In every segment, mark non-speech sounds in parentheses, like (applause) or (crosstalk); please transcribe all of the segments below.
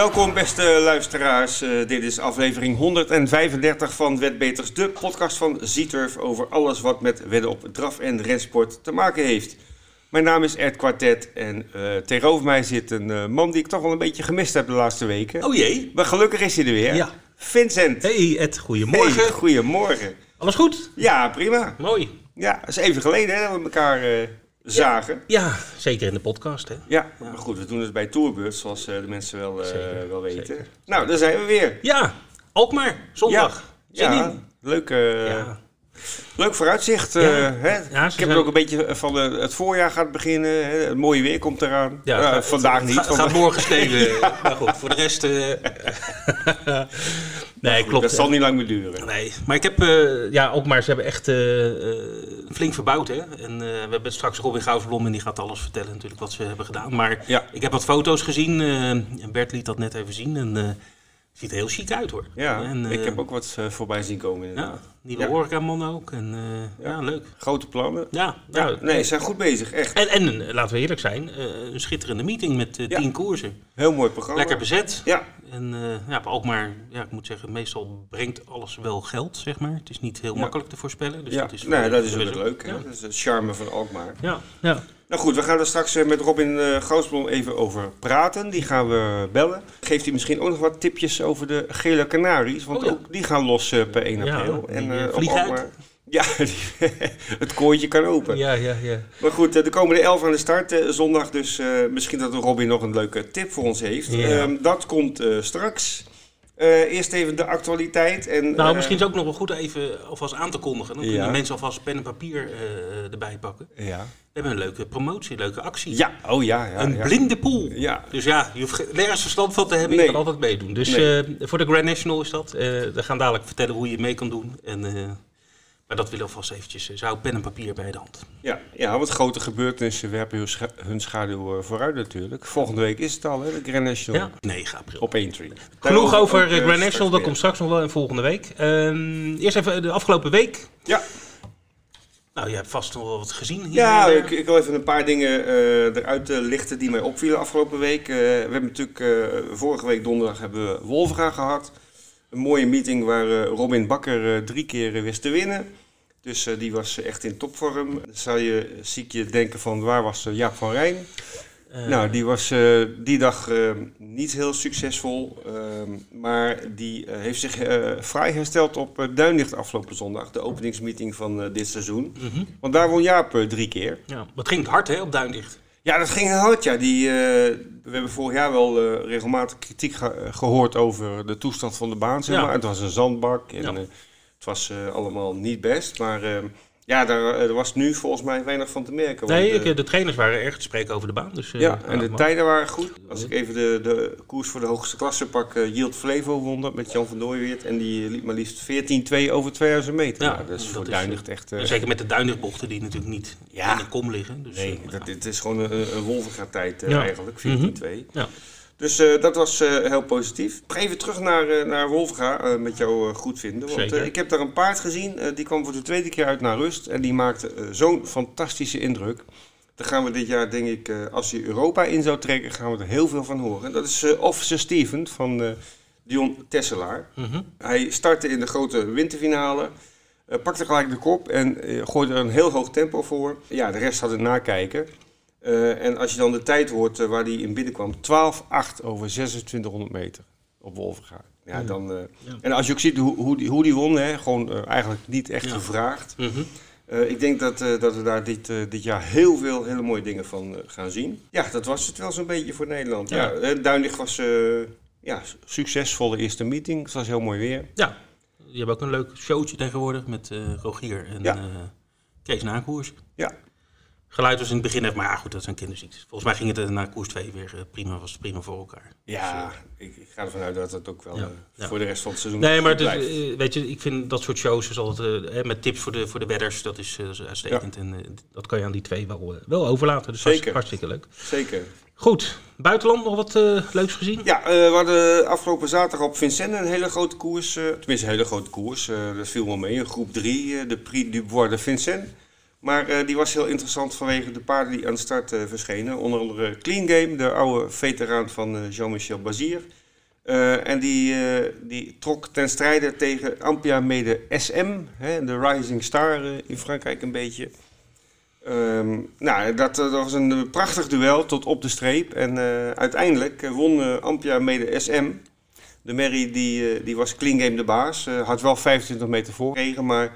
Welkom beste luisteraars. Eh, dit is aflevering 135 van Wetbeters, de podcast van Zieturf over alles wat met wedden op draf- en rensport te maken heeft. Mijn naam is Ed Quartet en eh, tegenover mij zit een eh, man die ik toch wel een beetje gemist heb de laatste weken. Oh jee. Maar gelukkig is hij er weer. Ja. Vincent. Hey Ed, goedemorgen. Hey, goedemorgen. Alles goed? Ja, prima. Mooi. Ja, het is even geleden hè, dat we elkaar zagen. Ja, zeker in de podcast hè. Ja, maar goed, we doen het bij Tourbus, zoals eh, de mensen wel, eh, Zeker, wel weten. zeker. Nou, daar zijn we weer. Ja, Alkmaar, zondag. Zin ja, in. leuk, Ja. Leuk vooruitzicht. eh, Ja. hè? Ja, ze ik heb zijn- het ook een beetje van de, het voorjaar gaat beginnen. Hè? Het mooie weer komt eraan. Ja, het gaat- vandaag het niet. Gaat, vandaag- gaat morgen sneeuwen. (laughs) Maar goed, voor de rest... eh, (laughs) nee, klopt. Dat zal niet lang meer duren. Nee, maar ik heb, eh ja, ook maar ze hebben echt eh, eh, flink verbouwd, hè. En eh, we hebben straks Robin Gouwsblom en die gaat alles vertellen natuurlijk wat ze hebben gedaan. Maar Ja. ik heb wat foto's gezien, eh, en Bert liet dat net even zien en eh, het ziet er heel chic uit hoor. Ja, en, eh, ik heb ook wat eh, voorbij zien komen ja, inderdaad. nieuwe Ja. horecaman ook en eh, ja. leuk. Grote plannen. Ja, nou, nee, ze zijn goed bezig, echt. En, en eh, laten we eerlijk zijn, eh, een schitterende meeting met eh, Ja. tien koersen. Heel mooi programma. Lekker bezet. Ja, En eh ja, ook maar, ja, ik moet zeggen, meestal brengt alles wel geld, zeg maar. Het is niet heel makkelijk te voorspellen. Dus ja. dat is, nee, dat is ook leuke. hè. Ja. Dat is het charme van Alkmaar. Ja, ja. Nou goed, we gaan er straks eh, met Robin uh, even over praten. Die gaan we bellen. Geeft hij misschien ook nog wat tipjes over de gele kanaries. Want Oh ja. ook die gaan los eh, per 1 Ja, april. en, op vliegen uit. Alkmaar- (laughs) Ja, (laughs) het kooitje kan open. ja, ja, ja. Maar goed, de 11 aan de start zondag. Dus misschien dat Robin nog een leuke tip voor ons heeft. Ja. Ehm, dat komt straks. Eh, eerst even de actualiteit. En, Nou, eh, misschien is het ook nog wel goed even alvast aan te kondigen. Dan Ja. kunnen mensen alvast pen en papier eh, erbij pakken. Ja. We hebben een leuke promotie, een leuke actie. ja, oh ja. ja een ja. blinde pool. Ja, Dus ja, je hoeft ge- nergens verstand van te hebben. Nee. Je kan altijd meedoen. Dus Nee. voor de Grand National is dat. We gaan dadelijk vertellen hoe je mee kan doen. En, maar dat willen we alvast eventjes. eh, Ze houden pen en papier bij de hand. ja, ja, wat grote gebeurtenissen werpen hun, scha- hun schaduw eh, vooruit natuurlijk. Volgende week is het al, hè, de Grand National. Ja, 9 april. Op 1 tree. Genoeg over ook, eh, Grand National, dat komt straks nog wel in volgende week. Ehm, eerst even de afgelopen week. Ja, Nou, je hebt vast nog wel wat gezien hier. ja ik, ik wil even een paar dingen eh, eruit lichten die mij opvielen afgelopen week. Eh, we hebben natuurlijk eh, vorige week donderdag hebben we Wolfga gehad. Een mooie meeting waar eh, Robin Bakker eh, drie keer eh, wist te winnen. Dus die was echt in topvorm. Dan zou je, zie ik je denken van waar was Jaap van Rijn? Nou, die was die dag niet heel succesvol, ehm, maar die heeft zich vrij hersteld op Duinlicht afgelopen zondag, de openingsmeeting van dit seizoen. mhm. Want daar won Jaap drie keer. ja. Wat ging het hard hè, op Duindicht? Ja, dat ging hard, ja. Die, eh, we hebben vorig jaar wel eh, regelmatig kritiek ge- gehoord over de toestand van de baan, zeg Ja. maar. Het was een zandbak en Ja. eh, het was eh, allemaal niet best, maar... eh, ja, daar, eh, er was nu volgens mij weinig van te merken. Nee, eh, ik, de trainers waren erg te spreken over de baan. Dus, eh, Ja, en de tijden waren goed. Als ik even de, de koers voor de hoogste klasse pak, eh Yield Flevo won dat met Jan van Dooiweert. En die liep maar liefst 14-2 over 2000 meter. Ja, Ja, dat is dat voor is, Duinlicht echt... eh, Zeker met de Duindichtbochten die natuurlijk niet Ja. in de kom liggen. Dus, nee, eh, dat, dit is gewoon een, een eh, Ja. eigenlijk, 14-2. ja. Dus eh, dat was eh, heel positief. Nog even terug naar, eh naar Wolfga, met jou eh, goed vinden. Want ik heb daar een paard gezien, die kwam voor de tweede keer uit naar rust. En die maakte zo'n fantastische indruk. Daar gaan we dit jaar, denk ik, als hij Europa in zou trekken, gaan we er heel veel van horen. Dat is Officer Steven van Dion Tesselaar. Mhm. Hij startte in de grote winterfinale. pakte gelijk de kop en gooide er een heel hoog tempo voor. Ja, de rest had het nakijken. Eh, en als je dan de tijd hoort eh, waar hij in binnenkwam, 12-8 over 2600 meter op Wolvenga. Ja, Ja. dan, eh, Ja. En als je ook ziet hoe, hoe, die, hoe die won, hè, gewoon eigenlijk niet echt Ja. gevraagd. Mhm. Ik denk dat, dat we daar dit, dit jaar heel veel hele mooie dingen van gaan zien. Ja, dat was het wel zo'n beetje voor Nederland. Ja. Ja. Duinlicht was ja, succesvolle eerste meeting. Het was heel mooi weer. Ja, je hebt ook een leuk showtje tegenwoordig met Rogier en Kees na koers. Ja. Geluid was in het begin even, maar ja, goed, dat zijn kinderziektes. Volgens mij ging het na koers 2 weer eh, prima, was prima voor elkaar. Ja, ik, ik ga ervan uit dat het ook wel Ja, eh, ja. voor de rest van het seizoen Nee, maar het eh, weet je, ik vind dat soort shows is altijd eh, met tips voor de, voor de wedders, dat is, eh, dat is uitstekend. En eh, dat kan je aan die twee wel, eh, wel overlaten. Dus Zeker. hartstikke, leuk. Zeker. Goed, buitenland nog wat eh, leuks gezien? Ja, eh, we hadden afgelopen zaterdag op Vincennes een hele grote koers. eh, tenminste, een hele grote koers. eh, dat viel wel mee. Een groep 3, de Prix du Bois de Vincennes. Maar eh, die was heel interessant vanwege de paarden die aan de start eh, verschenen. Onder andere Clean Game, de oude veteraan van eh, Jean-Michel Bazier. Eh, en die, die trok ten strijde tegen Ampia Mede SM, hè, de Rising Star in Frankrijk een beetje. Ehm, nou, dat, dat was een prachtig duel tot op de streep. En uiteindelijk won Ampia Mede SM. De Merry die, die was clean game de baas. had wel 25 meter voorgekregen, maar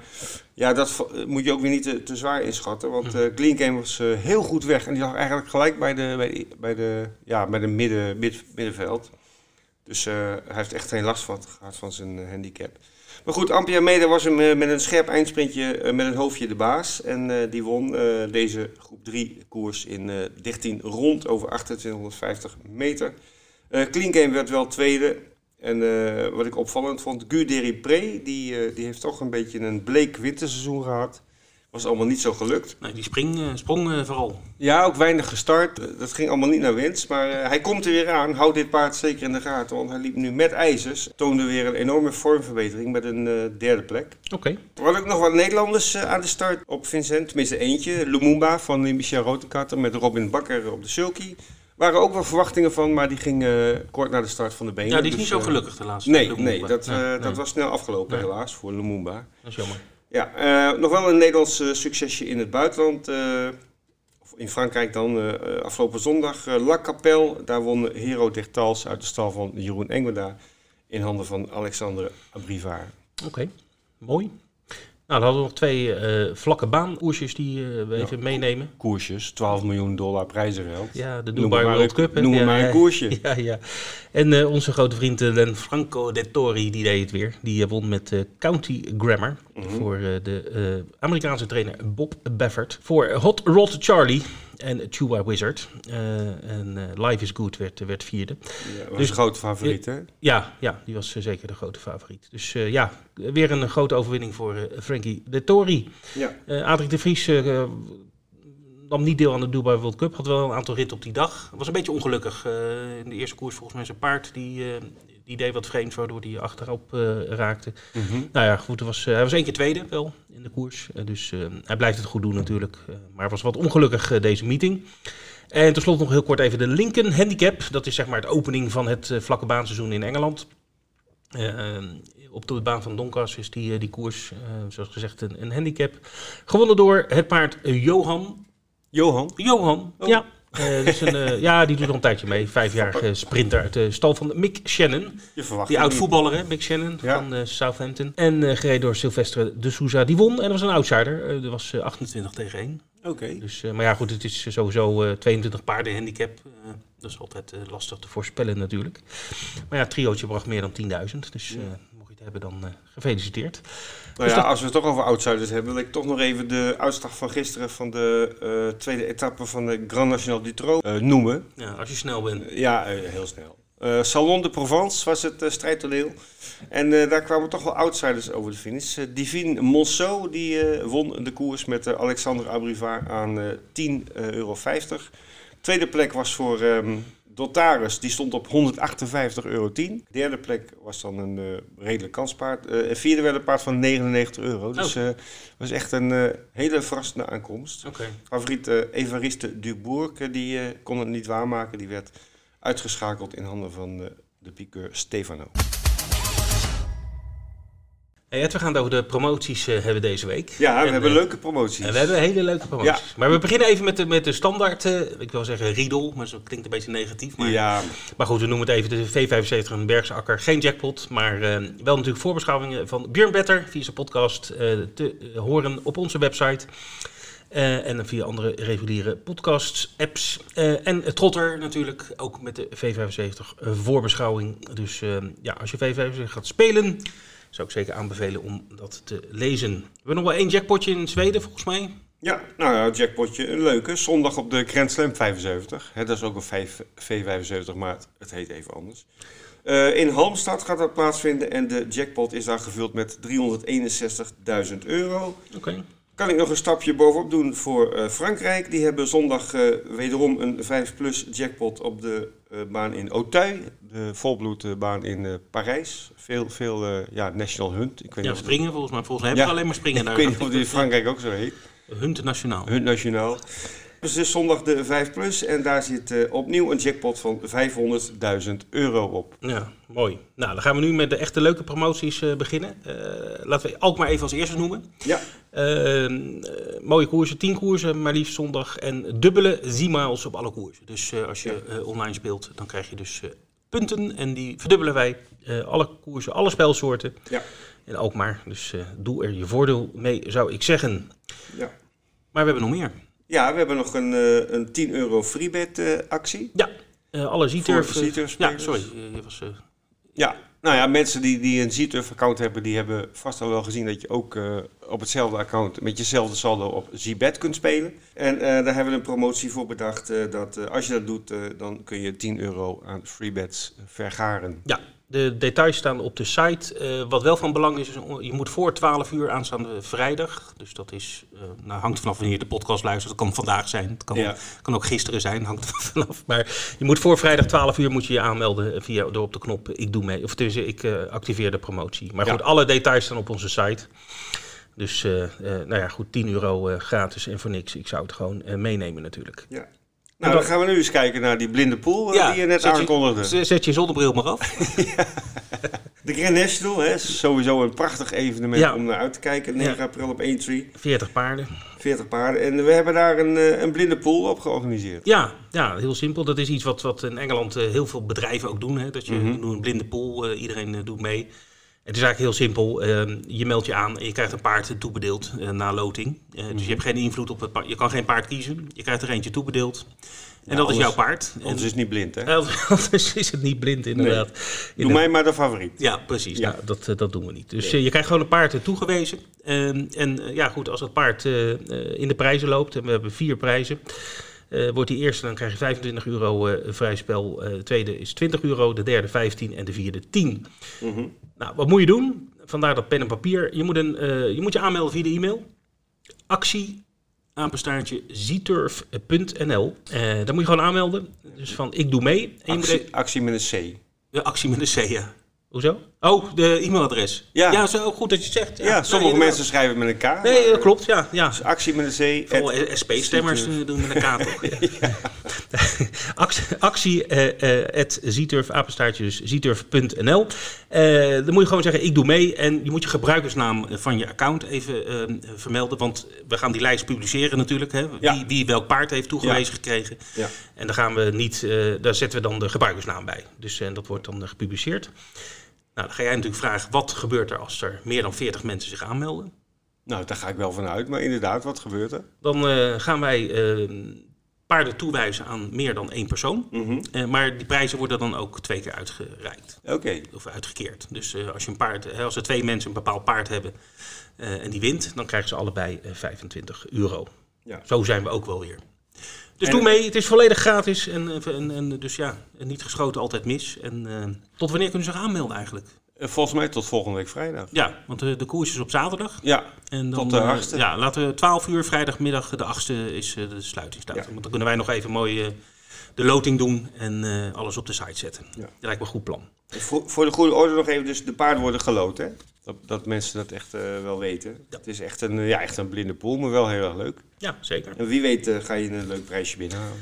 ja, dat moet je ook weer niet te, te zwaar inschatten. Want uh, clean game was heel goed weg. En die lag eigenlijk gelijk bij de, bij de, bij de, ja, bij de midden, middenveld. Dus uh, hij heeft echt geen last van gehad van zijn handicap. Maar goed, Ampia Mede was hem met een scherp eindsprintje met een hoofdje de baas. En die won deze groep 3 koers in 13 rond over 2850 meter. Clean Game werd wel tweede. En wat ik opvallend vond, Guderi Pre, die, die heeft toch een beetje een bleek winterseizoen gehad was allemaal niet zo gelukt. Nee, die spring, uh, sprong vooral. Ja, ook weinig gestart. Eh, dat ging allemaal niet naar winst. Maar hij komt er weer aan. Houd dit paard zeker in de gaten. Want hij liep nu met ijzers. Toonde weer een enorme vormverbetering met een derde plek. Oké. Okay. Er waren ook nog wat Nederlanders aan de start op Vincent. Tenminste eentje. Lumumba van Michel Rotenkatter met Robin Bakker op de sulky. Waren ook wel verwachtingen van, maar die ging kort na de start van de benen. Ja, die is niet dus, zo gelukkig de laatste. Nee, nee dat, dat was snel afgelopen helaas voor Lumumba. Dat is jammer. Ja, nog wel een Nederlands succesje in het buitenland. In Frankrijk dan. afgelopen zondag La Capelle. Daar won Hero Dertals uit de stal van Jeroen Engweda. In handen van Alexandre Abrivard. Oké, mooi. Nou, dan hadden we nog twee uh, vlakke baankoersjes die uh, we even meenemen. Koersjes, 12 miljoen dollar prijzengeld. Ja, de Dubai World Cup. Noem maar een koersje. (laughs) Ja, ja. En uh, onze grote vriend Len Franco de Tori, die deed het weer. Die won met County Grammar mm -hmm. voor de Amerikaanse trainer Bob Baffert. Voor Hot Rod Charlie en Chewa Wizard. en Life is Good werd, werd vierde. Ja, was dus, een grote favoriet, hè? Ja, ja, die was zeker de grote favoriet. Dus ja, weer een grote overwinning voor Frankie de Tori. Ja. Adrik de Vries nam niet deel aan de Dubai World Cup. Had wel een aantal ritten op die dag. Was een beetje ongelukkig. Uh, in de eerste koers volgens mij zijn paard. Die, die deed wat vreemd, waardoor hij achterop raakte. Mm -hmm. Nou ja, goed. Was, hij was één keer tweede wel in de koers. dus hij blijft het goed doen natuurlijk. maar was wat ongelukkig deze meeting. En tenslotte nog heel kort even de Lincoln Handicap. Dat is zeg maar de opening van het vlakke baanseizoen in Engeland. Uh, op de baan van Donkas is die, eh, die koers, uh, zoals gezegd, een, een, handicap. Gewonnen door het paard Johan. Johan? Johan, oh. ja. Uh, dus een, ja, die doet al een tijdje mee. Vijfjarige sprinter uit de stal van Mick Shannon. die oud voetballer, hè, Mick Shannon van Southampton. En gereden door Sylvestre de Souza. Die won en dat was een outsider. dat was 28 tegen 1. Oké. Dus, maar ja, goed, het is sowieso 22 paarden handicap. dat is altijd lastig te voorspellen natuurlijk. Maar ja, triootje bracht meer dan 10.000. Dus hebben, dan uh, gefeliciteerd. Nou dus ja, als we het toch over outsiders hebben, wil ik toch nog even de uitslag van gisteren van de uh, tweede etappe van de Grand National du Trot uh, noemen. Ja, als je snel bent. ja, heel snel. Salon de Provence was het strijdtoneel. En daar kwamen toch wel outsiders over de finish. Divine Monceau die won de koers met Alexander Abrivard aan 10,50 euro. Tweede plek was voor um, Dotaris die stond op 158,10 euro. Derde plek was dan een uh, redelijk kanspaard. Uh, vierde werd een paard van 99 euro. Dus uh, was echt een hele verrassende aankomst. Okay. Favoriet Evariste Dubourg, die kon het niet waarmaken. Die werd uitgeschakeld in handen van de piqueur Stefano. Hey we gaan het over de promoties uh, hebben deze week. Ja, we hebben uh, leuke promoties. En we hebben hele leuke promoties. Ja. Maar we beginnen even met de, met de standaard, uh, ik wil zeggen riedel, maar dat klinkt een beetje negatief. Maar, ja. maar goed, we noemen het even de V75 en Bergsakker. Geen jackpot, maar wel natuurlijk voorbeschouwingen van Björn Better via zijn podcast te horen op onze website. Uh, en via andere reguliere podcasts, apps. Uh, en Trotter natuurlijk, ook met de V75 voorbeschouwing. Dus uh, ja, als je V75 gaat spelen, zou ik zeker aanbevelen om dat te lezen. We hebben nog wel één jackpotje in Zweden, volgens mij. Ja, nou ja, jackpotje, een leuke. Zondag op de Grand Slam 75. dat is ook een V75, maar het heet even anders. Uh, in Halmstad gaat dat plaatsvinden en de jackpot is daar gevuld met 361.000 euro. Oké. Kan ik nog een stapje bovenop doen voor uh, Frankrijk. Die hebben zondag uh, wederom een 5 plus jackpot op de baan in Auteuil. De volbloedbaan in Parijs. Veel, veel ja, National Hunt. Ik weet ja, springen volgens mij. Volgens mij hebben ja, alleen maar springen. Ik weet niet of die in Frankrijk ook zo heet. Hunt Nationaal. Hunt Nationaal. Is dus zondag de 5 Plus en daar zit uh, opnieuw een jackpot van 500.000 euro op. Ja, mooi. Nou, dan gaan we nu met de echte leuke promoties uh, beginnen. Uh, laten we ook maar even als eerste noemen. Ja. mooie koersen, 10 koersen, maar liefst zondag. En dubbele Z-miles op alle koersen. Dus als je online speelt, dan krijg je dus punten. En die verdubbelen wij. alle koersen, alle spelsoorten. Ja. En ook maar. Dus doe er je voordeel mee, zou ik zeggen. Ja. Maar we hebben nog meer. Ja, we hebben nog een, uh, een 10 euro freebet uh, actie. Ja, uh, alle Z-Turf. ja, sorry. Je was, ja, nou ja, mensen die, die een Z-Turf account hebben, die hebben vast al wel gezien dat je ook op hetzelfde account met jezelfde saldo op Z-Bet kunt spelen. En daar hebben we een promotie voor bedacht dat als je dat doet, dan kun je 10 euro aan freebets vergaren. Ja, de details staan op de site. Uh, wat wel van belang is, is, je moet voor 12 uur aanstaande vrijdag. Dus dat is, uh, nou hangt vanaf wanneer je de podcast luistert. Dat kan vandaag zijn, het kan, ja. kan ook gisteren zijn, hangt (laughs) vanaf. Maar je moet voor vrijdag 12 uur moet je je aanmelden via, door op de knop ik doe mee. Of dus ik uh, activeer de promotie. Maar goed, alle details staan op onze site. Dus nou ja, goed, 10 euro gratis en voor niks. Ik zou het gewoon meenemen natuurlijk. Ja. Nou, dan gaan we nu eens kijken naar die blinde pool ja, die je net aankondigde. Je, zet je zonnebril maar af. (laughs) ja. De Grand National hè, is sowieso een prachtig evenement ja. om naar uit te kijken. 9 april op Aintree. 40 paarden. 40 paarden. En we hebben daar een, een blinde pool op georganiseerd. Ja, ja, heel simpel. Dat is iets wat, wat in Engeland heel veel bedrijven ook doen. Hè? Dat je mm -hmm. een blinde pool, iedereen doet mee. Het is eigenlijk heel simpel. Uh, je meldt je aan en je krijgt een paard toebedeeld uh, na loting. Uh, mm -hmm. Dus je hebt geen invloed op het paard. Je kan geen paard kiezen. Je krijgt er eentje toebedeeld. En ja, dat anders, is jouw paard. Anders is het niet blind, hè? Anders (laughs) is het niet blind, inderdaad. Nee. Doe mij maar de favoriet. Ja, precies. Ja. Nou, dat, dat doen we niet. Dus nee. je krijgt gewoon een paard toegewezen. en ja, goed, als het paard in de prijzen loopt, en we hebben vier prijzen... Uh, wordt die eerste, dan krijg je 25 euro uh, vrij spel. Uh, de tweede is 20 euro, de derde 15 en de vierde 10. Mm -hmm. Nou, wat moet je doen? Vandaar dat pen en papier. Je moet, een, je moet je aanmelden via de e-mail. Actie, apenstaartje, zturf.nl. dan moet je gewoon aanmelden. Dus van, ik doe mee. En actie, moet... actie met een C. Ja, actie met een C, ja. Hoezo? Oh, de e-mailadres. Ja. ja, zo goed dat je het zegt. Ja, ja sommige nee, mensen schrijven met een K. Nee, dat klopt, ja. ja. Dus actie met een C. Vooral SP-stemmers doen met een K toch? (laughs) ja. (laughs) actie, uh, at zieturf, apenstaartje dus zieturf.nl. Uh, dan moet je gewoon zeggen, ik doe mee. En je moet je gebruikersnaam van je account even uh, vermelden. Want we gaan die lijst publiceren natuurlijk. Hè? Wie, ja. wie welk paard heeft toegewezen gekregen. Ja. En daar, gaan we niet, daar zetten we dan de gebruikersnaam bij. Dus dat wordt dan gepubliceerd. Nou, dan ga jij natuurlijk vragen, wat gebeurt er als er meer dan 40 mensen zich aanmelden? Nou, daar ga ik wel vanuit, maar inderdaad, wat gebeurt er? Dan uh, gaan wij uh, paarden toewijzen aan meer dan één persoon. Mm -hmm. uh, maar die prijzen worden dan ook twee keer uitgereikt. Oké. Okay. Of uitgekeerd. Dus als, je een paard, als er twee mensen een bepaald paard hebben en die wint, dan krijgen ze allebei 25 euro. Ja. Zo zijn we ook wel weer. Dus en, doe mee, het is volledig gratis en, en, en dus ja, niet geschoten altijd mis. En uh, tot wanneer kunnen ze zich aanmelden eigenlijk? Volgens mij tot volgende week vrijdag. Ja, want de, de koers is op zaterdag. Ja, en dan, tot de 8e. Uh, ja, laten we 12 uur vrijdagmiddag, de 8e is de sluitingsdatum. Ja. Want dan kunnen wij nog even mooi de loting doen en alles op de site zetten. Ja. Dat lijkt me een goed plan. Voor, voor de goede orde nog even, dus de paarden worden geloot hè? Dat, dat mensen dat echt uh, wel weten. Ja. Het is echt een, ja, echt een blinde pool, maar wel heel erg leuk. Ja, zeker. En wie weet uh, ga je een leuk prijsje binnenhalen.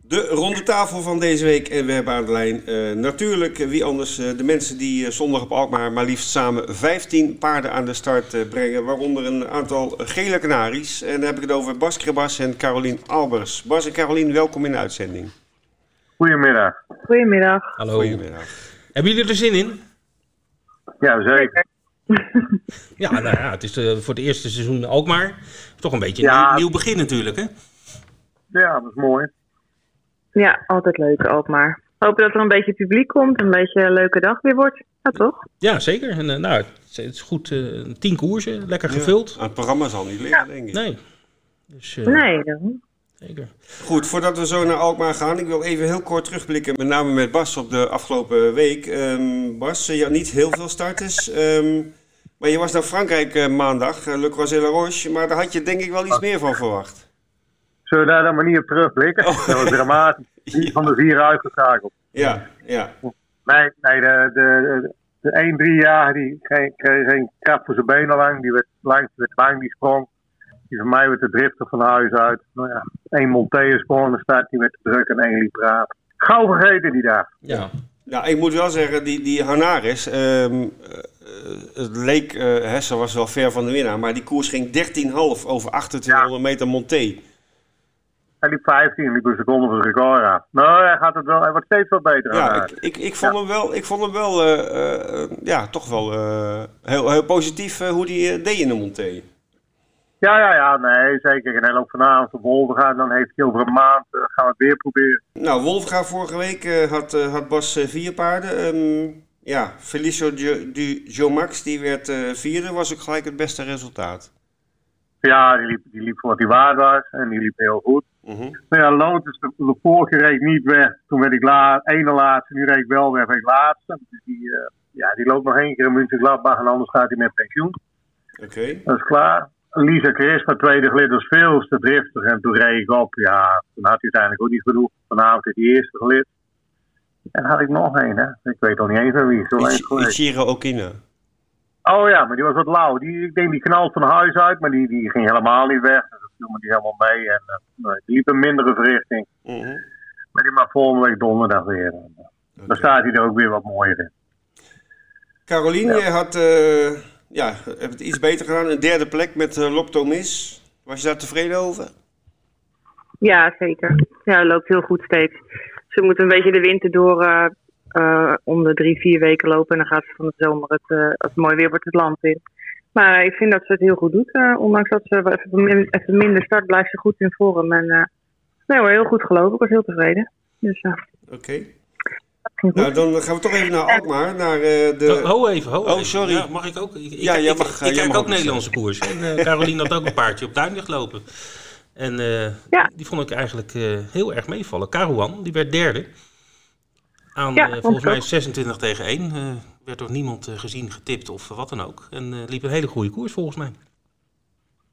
De ronde tafel van deze week. En we hebben aan de lijn uh, natuurlijk, wie anders, de mensen die zondag op Alkmaar maar liefst samen 15 paarden aan de start brengen. Waaronder een aantal gele kanaries. En dan heb ik het over Bas Krebas en Carolien Albers. Bas en Carolien, welkom in de uitzending. Goedemiddag. Goedemiddag. Hallo. Goedemiddag. Hebben jullie er zin in? Ja, zeker. (laughs) ja, nou ja, het is uh, voor het eerste seizoen ook maar. Toch een beetje een ja. nieuw, nieuw, begin natuurlijk, hè? Ja, dat is mooi. Ja, altijd leuk ook maar. Hopen dat er een beetje publiek komt, een beetje een leuke dag weer wordt. Ja, toch? Ja, zeker. En uh, nou, het is goed. Uh, tien koersen, lekker gevuld. Ja, het programma zal niet liggen, ja. denk ik. Nee. Dus, nee, dan. Zeker. Goed, voordat we zo naar Alkmaar gaan, ik wil even heel kort terugblikken, met name met Bas op de afgelopen week. Um, Bas, je had niet heel veel starters, um, maar je was naar Frankrijk uh, maandag, uh, Le Croisé La Roche, maar daar had je denk ik wel iets meer van verwacht. Zullen we daar dan maar niet op terugblikken? Oh. Dat was dramatisch. (laughs) ja. van de vier uitgeschakeld. Ja, ja. Nee, nee de, de, de 1-3 jaar die kreeg geen kracht voor zijn benen lang, die werd langs, werd lang, die sprong. Die van mij werd de drifter van huis uit. Nou ja, één Monteus dan staat hij met de druk en één liep Gauw vergeten die daar. Ja. Ja, ik moet wel zeggen, die, die Hanaris, ehm, eh, het leek, uh, Hesse was wel ver van de winnaar, maar die koers ging 13,5 over 2800 meter Monté. Hij liep 15, liep een seconde voor Rigora. Nou, hij gaat het wel, hij wordt steeds wel beter. Ja, ik, ik, ik, vond hem wel, ik vond hem wel, uh, ja, toch wel heel, heel positief hoe hij deed in de Monté. Ja, ja, ja, nee, zeker. En hij loopt vanavond op Wolverga. Dan heeft hij over een maand, uh, gaan we het weer proberen. Nou, Wolverga vorige week uh, had, uh, had Bas vier paarden. Um, ja, Felicio du Joe Max, die werd vierde, was ook gelijk het beste resultaat. Ja, die liep, die liep voor wat hij waard was en die liep heel goed. -huh. Maar ja, Lotus, de, de vorige reed niet weg. Toen werd ik la ene laatste, nu reed ik wel weg, ik laatste. Dus die, ja, die loopt nog één keer in München Gladbach en anders gaat hij met pensioen. Oké. Okay. Dat is klaar. Lisa Christa, tweede gelid, was veel te driftig. En toen reed ik op. Ja, toen had hij uiteindelijk ook niet genoeg. Vanavond is die eerste gelid. En had ik nog één, hè. Ik weet al niet eens wie. Zo eens geweest. Ichiro Okina. Oh ja, maar die was wat lauw. Die, ik denk die knalt van huis uit, maar die, die ging helemaal niet weg. Dus dat viel me die helemaal mee. En uh, die liep een mindere verrichting. -huh. Maar die mag volgende week donderdag weer. Okay. Dan staat hij er ook weer wat mooier in. Caroline, ja. had... Uh ja, heb het iets beter gedaan. Een derde plek met uh, Loptomis. Was je daar tevreden over? Ja, zeker. Ja, loopt heel goed steeds. Ze moet een beetje de winter door uh, uh, om de drie, vier weken lopen. En dan gaat ze van de zomer, het, als het mooi weer wordt, het land in. Maar ik vind dat ze het heel goed doet. ondanks dat ze even, even minder start, blijft ze goed in vorm. En nee hoor, heel goed gelopen. Ik was heel tevreden. Dus, Oké. Okay. Nou, dan gaan we toch even naar Alkmaar, naar uh, de... Ho, ho even, ho Oh, sorry. Ja, mag ik ook? Ik, ja, ik, jij mag, ik, ik kijk mag ook Nederlandse koers. En uh, Caroline had ook een paardje op Duinlicht lopen. En uh, ja. die vond ik eigenlijk heel erg meevallen. Caruan, die werd derde. Aan ja, volgens mij 26 tegen 1. werd door niemand gezien, getipt of wat dan ook. En liep een hele goede koers volgens mij.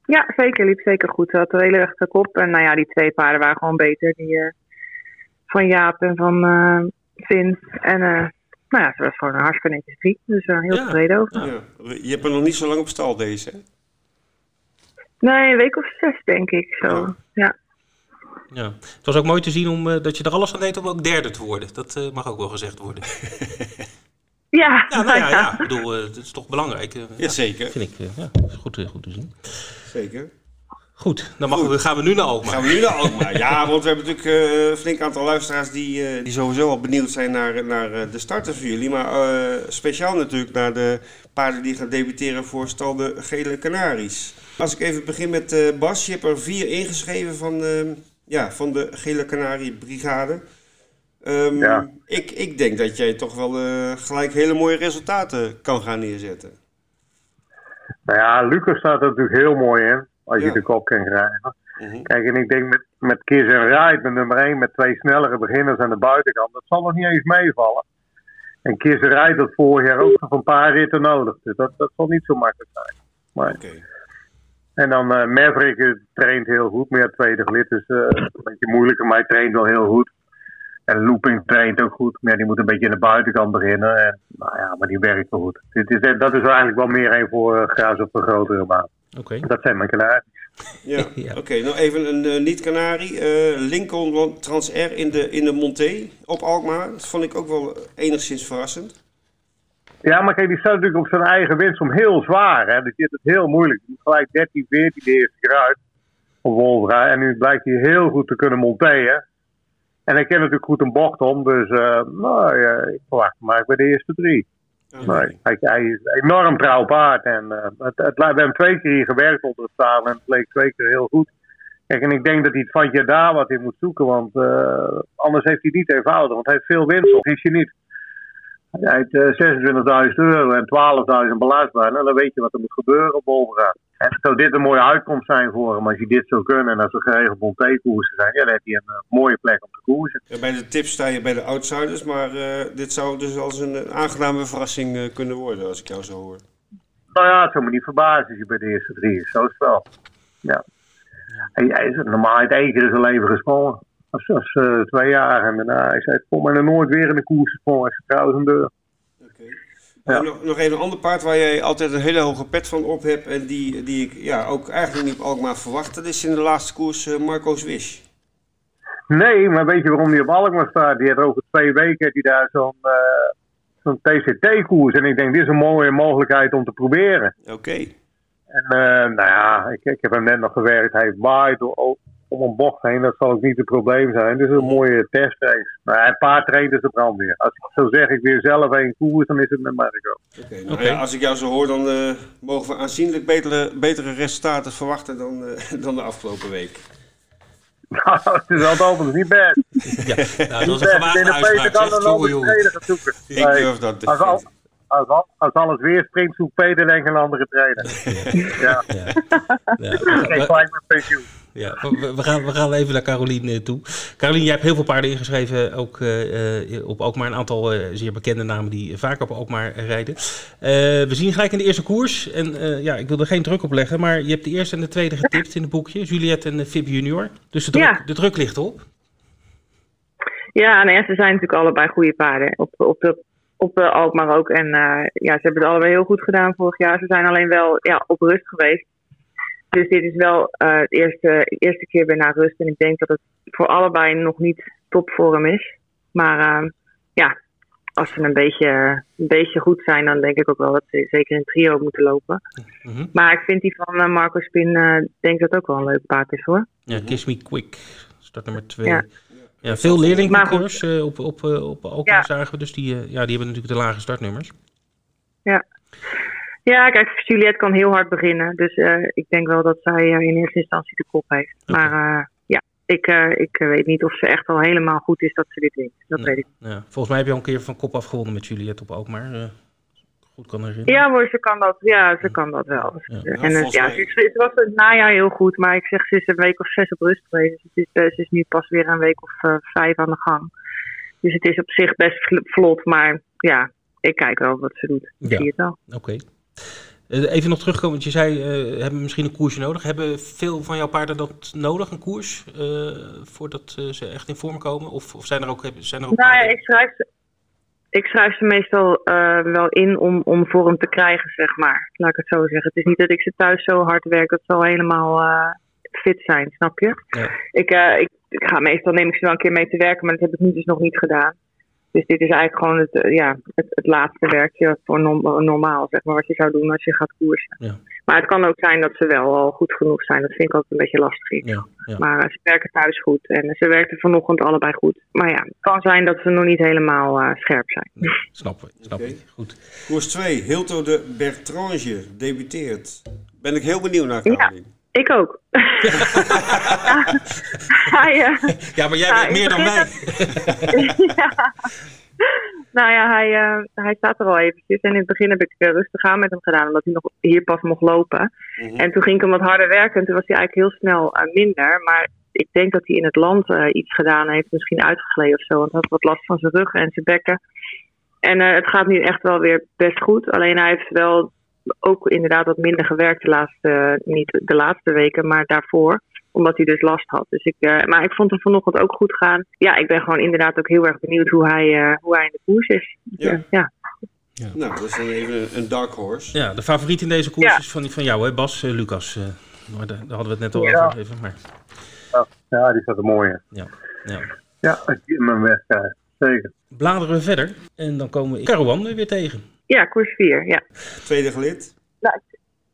Ja, zeker. Liep zeker goed. Ze had een hele rechte kop. En nou ja, die twee paarden waren gewoon beter. Die van Jaap en van Finn. En uh, nou ja, ze was gewoon een hartstikke netjes drie. Dus uh, heel ja. tevreden over. Ja. Je hebt er nog niet zo lang op stal deze, hè? Nee, een week of zes denk ik zo. Ja. ja. ja. Het was ook mooi te zien om, uh, dat je er alles aan deed om ook derde te worden. Dat uh, mag ook wel gezegd worden. (laughs) ja, ja, nou ja, ja. Ik bedoel, het is toch belangrijk. ja, zeker. Vind ik, ja, is goed, goed te zien. Zeker. Goed, dan mogen we, gaan we nu naar Alkmaar. Gaan we nu naar Alkmaar. ja, (laughs) want we hebben natuurlijk uh, een flink aantal luisteraars die, uh, die sowieso al benieuwd zijn naar, naar uh, de starters voor jullie. Maar speciaal natuurlijk naar de paarden die gaan debuteren voor stal de Gele Canaries. Als ik even begin met Bas, je hebt er vier ingeschreven van, ja, van de Gele Canarie Brigade. Um, ja. ik, ik denk dat jij toch wel gelijk hele mooie resultaten kan gaan neerzetten. Nou ja, Lucas staat er natuurlijk heel mooi in. Als je de kop kan krijgen. Mm -hmm. Kijk, en ik denk met, met Kiss en Ride, met nummer 1, met twee snellere beginners aan de buitenkant, dat zal nog niet eens meevallen. En Kiss en Ride had vorig jaar ook nog een paar ritten nodig. Dus dat, dat zal niet zo makkelijk zijn. Maar, okay. En dan uh, Maverick uh, traint heel goed, ja, tweede gelid is uh, een beetje moeilijker, maar hij traint wel heel goed. En Looping traint ook goed, maar ja, die moet een beetje aan de buitenkant beginnen. En, nou ja, maar die werkt wel goed. Dit is, dat is eigenlijk wel meer een voor uh, Graas op een grotere baan. Okay. Dat zijn mijn kanaries. Ja, (laughs) ja. oké. Okay, nou even een uh, niet-kanarie. Uh, Lincoln Trans R in de, in de Monté op Alkmaar. Dat vond ik ook wel enigszins verrassend. Ja, maar kijk, die staat natuurlijk op zijn eigen winst om heel zwaar. Hè. Dus heeft het heel moeilijk. Die gelijk 13, 14 de eerste keer uit op. En nu blijkt hij heel goed te kunnen monteren. En hij kent natuurlijk goed een bocht om. Dus uh, nou, ja, ik verwacht maar bij de eerste drie. Nee, hij, is een enorm trouw paard. En, uh, het, het, we hebben twee keer hier gewerkt onder het zadel en het bleek twee keer heel goed. Kijk, en ik denk dat hij het van je daar wat in moet zoeken, want uh, anders heeft hij het niet eenvoudig. Want hij heeft veel winst op, is je niet. Hij heeft uh, 26.000 euro en 12.000 belastbaar. En dan weet je wat er moet gebeuren op. En zou dit een mooie uitkomst zijn voor hem als je dit zou kunnen en als er geregeld Bonté-koersen zijn, ja, dan heb je een uh, mooie plek om te koersen. Ja, bij de tips sta je bij de outsiders, maar uh, dit zou dus als een, een aangename verrassing uh, kunnen worden als ik jou zo hoor. Nou ja, het zou me niet verbazen als je bij de eerste drie is. Zo is het wel. Ja. Hij, hij is normaal uit één keer in zijn leven gesprongen. Was uh, twee jaar en daarna is hij mij nog nooit weer in de koers gesprongen. Hij is trouwens een deur. Ja. Nog, nog even een ander paard waar jij altijd een hele hoge pet van op hebt. En die, die ik ja, ook eigenlijk niet op Alkmaar verwachtte. Dat is in de laatste koers uh, Marco Swish. Nee, maar weet je waarom die op Alkmaar staat? Die heeft over twee weken die daar zo'n uh, zo'n TCT-koers. En ik denk, dit is een mooie mogelijkheid om te proberen. Oké. Okay. En uh, nou ja, ik, ik heb hem net nog gewerkt. Hij waait om een bocht heen. Dat zal ook niet het probleem zijn. Dus een mooie testrace. Nou, een paar traint is de brandweer. Als ik zo zeg, ik weer zelf een koers, dan is het met Marco. Oké, okay, nou okay. ja, als ik jou zo hoor, dan uh, mogen we aanzienlijk betere, betere resultaten verwachten dan, uh, (laughs) dan de afgelopen week. Nou, (laughs) het is altijd niet best. ja, nou, dat is een gewaagde uitspraak. Dan een andere zoeken. Ik nee, durf dat als, al, als, al, als, alles weer springt, zoekt Peter denk een andere trainer. (laughs) ja. ja. ja. Ik gelijk met pensioen. Ja, we, we, gaan, we gaan even naar Carolien toe. Carolien, jij hebt heel veel paarden ingeschreven, ook uh, op Alkmaar. Een aantal uh, zeer bekende namen die vaak op Alkmaar rijden. we zien gelijk in de eerste koers, en ja, ik wil er geen druk op leggen, maar je hebt de eerste en de tweede getipt in het boekje. Juliette en Fib Junior. Dus de druk, ja. de druk ligt op. Ja, nou ja, ze zijn natuurlijk allebei goede paarden. Op, op, de, op Alkmaar ook. En ja, ze hebben het allebei heel goed gedaan vorig jaar. Ze zijn alleen wel ja, op rust geweest. Dus dit is wel uh, de eerste, eerste keer weer naar rust. En ik denk dat het voor allebei nog niet topvorm is. Maar uh, ja, als ze een beetje, een beetje goed zijn, dan denk ik ook wel dat ze zeker in trio moeten lopen. Mm -hmm. Maar ik vind die van uh, Marco Spin, denk dat ook wel een leuk paard is hoor. Ja, Kiss Me Quick, start nummer 2. Ja. Ja, veel leerlingconcours uh, op, op, op Alkmaar ja. zagen we, dus die, uh, ja, die hebben natuurlijk de lage startnummers. Ja. Ja, kijk, Juliette kan heel hard beginnen. Dus uh, ik denk wel dat zij uh, in eerste instantie de kop heeft. Okay. Maar uh, ja, ik, ik weet niet of ze echt al helemaal goed is dat ze dit wint. Dat nee. weet ik ja. Volgens mij heb je al een keer van kop afgewonnen met Juliette op Alkmaar. goed kan herinneren. Ja hoor, ze kan dat, ja, ze kan dat wel. Ja. En ja, ze, ze, was het najaar heel goed. Maar ik zeg, ze is een week of zes op rust geweest. Dus het is, ze is nu pas weer een week of vijf aan de gang. Dus het is op zich best vlot. Maar ja, ik kijk wel wat ze doet. Ik ja. zie het wel. Oké. Okay. Even nog terugkomen, want je zei, uh, hebben misschien een koersje nodig. Hebben veel van jouw paarden dat nodig, een koers, uh, voordat uh, ze echt in vorm komen? Of, of zijn er ook, zijn er ook nou ja, ik schrijf ze, ik schrijf ze meestal wel in om, om vorm te krijgen, zeg maar. Laat ik het zo zeggen. Het is niet dat ik ze thuis zo hard werk dat ze al helemaal fit zijn, snap je? Ja. Ik, ik, ik, ga meestal, neem ik ze wel een keer mee te werken, maar dat heb ik nu dus nog niet gedaan. Dus dit is eigenlijk gewoon het, ja, het, het laatste werkje voor normaal, zeg maar, wat je zou doen als je gaat koersen. Ja. Maar het kan ook zijn dat ze wel al goed genoeg zijn. Dat vind ik ook een beetje lastig. Ja, ja. Maar ze werken thuis goed en ze werkten vanochtend allebei goed. Maar ja, het kan zijn dat ze nog niet helemaal uh, scherp zijn. Nee, snap ik, snap okay. ik. Goed. Koers 2, Hilto de Bertrange debuteert. Ben ik heel benieuwd naar, Caroline. Ik ook. ja, (laughs) hij, uh, ja, maar jij ja, weet meer dan mij. (laughs) ja. Nou ja, hij, uh, hij staat er al eventjes. En in het begin heb ik uh, rustig aan met hem gedaan, omdat hij nog hier pas mocht lopen. Mm -hmm. En toen ging ik hem wat harder werken en toen was hij eigenlijk heel snel minder. Maar ik denk dat hij in het land iets gedaan heeft, misschien uitgegleden of zo. Want hij had wat last van zijn rug en zijn bekken. En het gaat nu echt wel weer best goed. Alleen hij heeft wel ook inderdaad wat minder gewerkt de laatste, niet de laatste weken, maar daarvoor. Omdat hij dus last had. Dus ik, uh, maar ik vond hem vanochtend ook goed gaan. Ja, ik ben gewoon inderdaad ook heel erg benieuwd hoe hij, uh, hoe hij in de koers is. Ja. Uh, ja. Ja. Nou, dat is dan even een dark horse. Ja, de favoriet in deze koers ja. is van, van jou, hè, Bas, Lucas. daar hadden we het net al ja. over. Even, maar... ja, die staat er mooi in. Ja, ja. ja ik hem weg, zeker. Bladeren we verder en dan komen we Caruan weer tegen. Ja, koers 4, ja. Tweede gelid? Nou,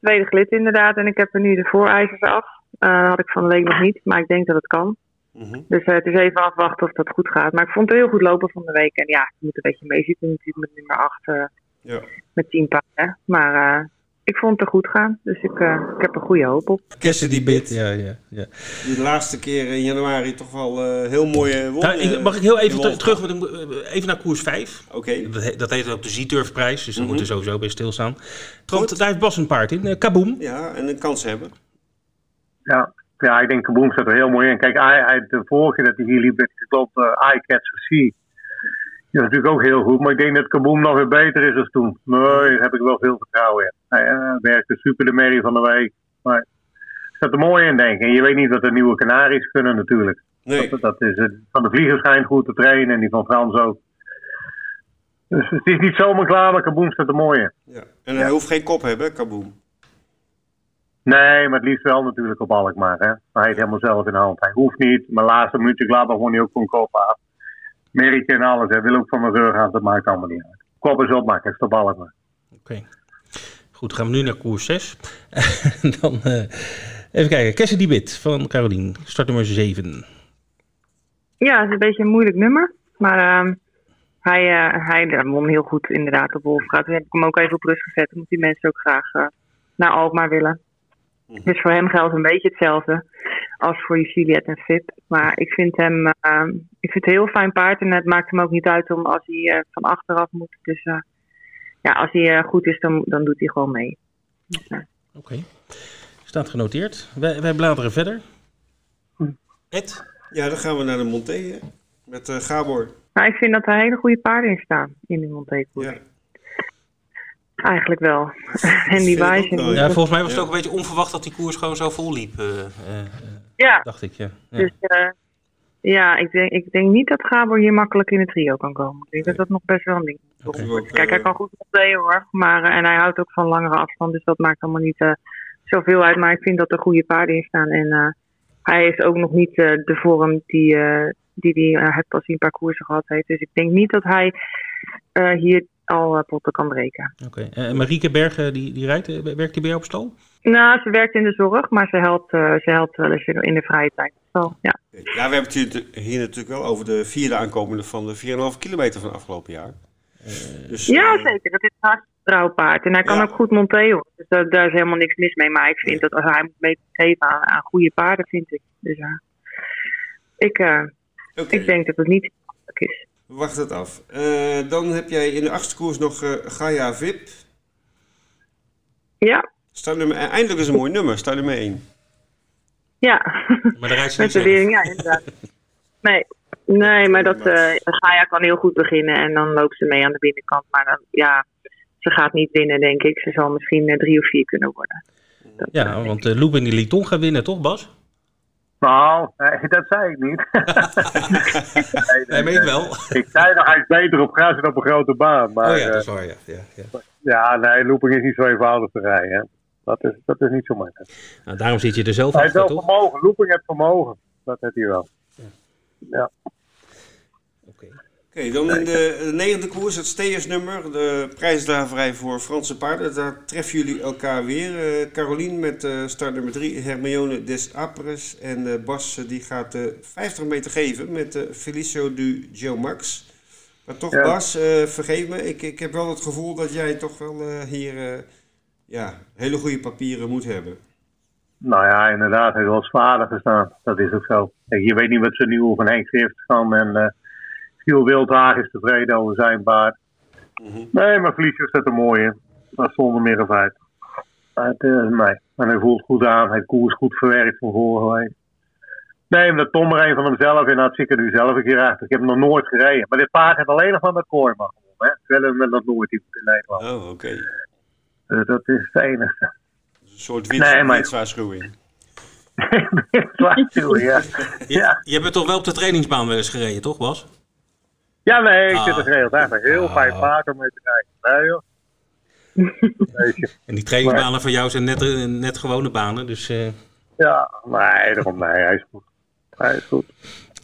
tweede gelid inderdaad. En ik heb er nu de voorijzers af. Uh, had ik van de week nog niet, maar ik denk dat het kan. Mm -hmm. Dus uh, het is even afwachten of dat goed gaat. Maar ik vond het heel goed lopen van de week. En ja, je moet een beetje meezitten natuurlijk met nummer 8. Uh, ja. Met 10 paarden. Maar ik vond het er goed gaan. Dus ik, uh, ik heb er goede hoop op. Cassidy Bit. Ja, ja, ja. Die laatste keer in januari toch wel uh, heel mooie. Nou, ik, mag ik heel even terug, even naar koers 5. Oké. Okay. Dat, dat heet ook de Zieturfprijs, dus daar mm -hmm. moeten we sowieso bij stilstaan. Want daar heeft Bas een paard in, uh, Kaboom. Ja, en een kans hebben. Ja, ja ik denk Kaboom staat er heel mooi in. Kijk, hij, hij, de vorige dat hij hier liep, ik geloof uh, I Catch for Sea. Is natuurlijk ook heel goed, maar ik denk dat Kaboom nog weer beter is dan toen. Nee, daar heb ik wel veel vertrouwen in. Hij uh, werkte super de merrie van de week. Maar staat er mooi in, denk ik. En je weet niet wat de nieuwe Canaries kunnen natuurlijk. Nee. Dat, dat is, van de vlieger schijnt goed te trainen en die van Frans ook. Dus het is niet zomaar klaar, maar Kaboom staat er mooi in. Ja. En hij hoeft geen kop hebben, Kaboom. Nee, maar het liefst wel natuurlijk op Alkmaar. Hè. Hij heeft helemaal zelf in de hand. Hij hoeft niet, maar laatste minuutje Gladbach won hij ook van kop af. Merk en alles. Hij wil ook van mijn rug aan, dat maakt allemaal niet uit. Kop is opmaken, het is op Alkmaar. Oké. Goed, gaan we nu naar koers 6. (laughs) dan uh, even kijken. Kessie die bit van Carolien, start nummer 7. Ja, het is een beetje een moeilijk nummer. Maar uh, hij, uh, hij won heel goed inderdaad op Wolfgaard. Toen heb ik hem ook even op rust gezet. Omdat die mensen ook graag uh, naar Alkmaar willen. Dus voor hem geldt een beetje hetzelfde als voor Juliet en Fip. Maar ik vind hem uh, ik vind het een heel fijn paard. En het maakt hem ook niet uit om als hij uh, van achteraf moet. Dus uh, ja, als hij goed is, dan, dan doet hij gewoon mee. Dus, Oké. Okay. Staat genoteerd. Wij, wij bladeren verder. Ed? Ja, dan gaan we naar de Monté met Gabor. Nou, ik vind dat er hele goede paarden in staan in de Monté. Ja. Eigenlijk wel. (laughs) en die wijze. Ja, volgens mij was het ook een beetje onverwacht dat die koers gewoon zo vol liep. Uh, uh, ja. Dacht ik, ja. ja. Dus uh, ja, ik denk, ik denk niet dat Gabor hier makkelijk in het trio kan komen. Ik denk dat dat nog best wel een ding is. Okay. Kijk, hij kan goed optreden hoor. Maar, en hij houdt ook van langere afstand. Dus dat maakt allemaal niet zoveel uit. Maar ik vind dat er goede paarden in staan. En hij heeft ook nog niet de vorm die die hij het pas in een paar koersen gehad heeft. Dus ik denk niet dat hij hier al uh, potten kan breken. Oké. Okay. En Marieke Bergen, die, die rijdt, werkt die bij jou op stal? Nou, ze werkt in de zorg, maar ze helpt, uh, ze helpt wel eens in de vrije tijd. Zo, ja. ja, we hebben het hier natuurlijk wel over de vierde aankomende van de 4,5 kilometer van afgelopen jaar. Uh, dus, ja, zeker. Dat is een hartstikke trouw paard. En hij kan ja. ook goed monteren. Dus daar, daar, is helemaal niks mis mee. Maar ik vind nee. dat als hij moet meegeven aan, aan goede paarden, vind ik. Dus ja, ik, okay. ik denk dat het niet makkelijk is. Wacht het af. Uh, dan heb jij in de achtste koers nog uh, Gaia VIP. Ja. Staat nummer, eindelijk is een mooi nummer, staat nummer 1. Ja, maar met de lering, ja, inderdaad. Nee, nee maar dat, uh, Gaia kan heel goed beginnen en dan loopt ze mee aan de binnenkant. Maar dan, ja, ze gaat niet winnen, denk ik. Ze zal misschien drie of vier kunnen worden. Dat, ja, want uh, en die Liton gaan winnen, toch Bas? Nou, nee, dat zei ik niet. (laughs) nee, nee, nee, ik wel. Ik zei nog, hij is beter op gras en op een grote baan. Maar, oh ja, dat is waar, ja. Ja, ja. ja nee, looping is niet zo eenvoudig te rijden. Dat is, dat is niet zo makkelijk. Nou, daarom zit je er zelf Hij heeft wel toch? vermogen, looping heeft vermogen. Dat heeft hij wel. Ja. Oké, okay, dan in de, de negende koers, het steersnummer, de prijsdraverij voor Franse paarden. Daar treffen jullie elkaar weer. Uh, Caroline met uh, start nummer 3, Hermione des Apres. En uh, Bas die gaat 50 meter geven met Felicio du Geomax. Maar toch ja. Bas, vergeef me, ik, ik heb wel het gevoel dat jij toch wel hier ja, hele goede papieren moet hebben. Nou ja, inderdaad, hij heeft wel zwaarder gestaan. Dat is ook zo. Kijk, je weet niet wat ze nieuw van Henk heeft gaan en... Giel Wildhaag is tevreden over zijn paard. Mm-hmm. Nee, maar Felicio staat er mooi in. Dat is zonder meer een feit. Het, uh, nee. En hij voelt goed aan. Hij koers goed verwerkt van vorige week. Nee, omdat Tom er een van hemzelf in had, zie ik er nu zelf een keer achter. Ik heb hem nog nooit gereden. Maar dit paard heeft alleen nog van de kooi mag gewonnen. Terwijl hij dat nooit in Nederland. Oh, oké. Okay. Dus dat is het enige. Een soort winstwaarschuwing. Nee, winstwaarschuwing, ja. (laughs) ja. Je, je hebt toch wel op de trainingsbaan wel eens gereden, toch Bas? Ja, nee, ik ah. zit er geregeld eigenlijk. Heel ah. fijn paard om mee te. (laughs) Nee, joh. en die trainingsbanen van jou zijn net, net gewone banen, dus... Uh... Ja, nee, daarom nee, hij is goed. Hij is goed.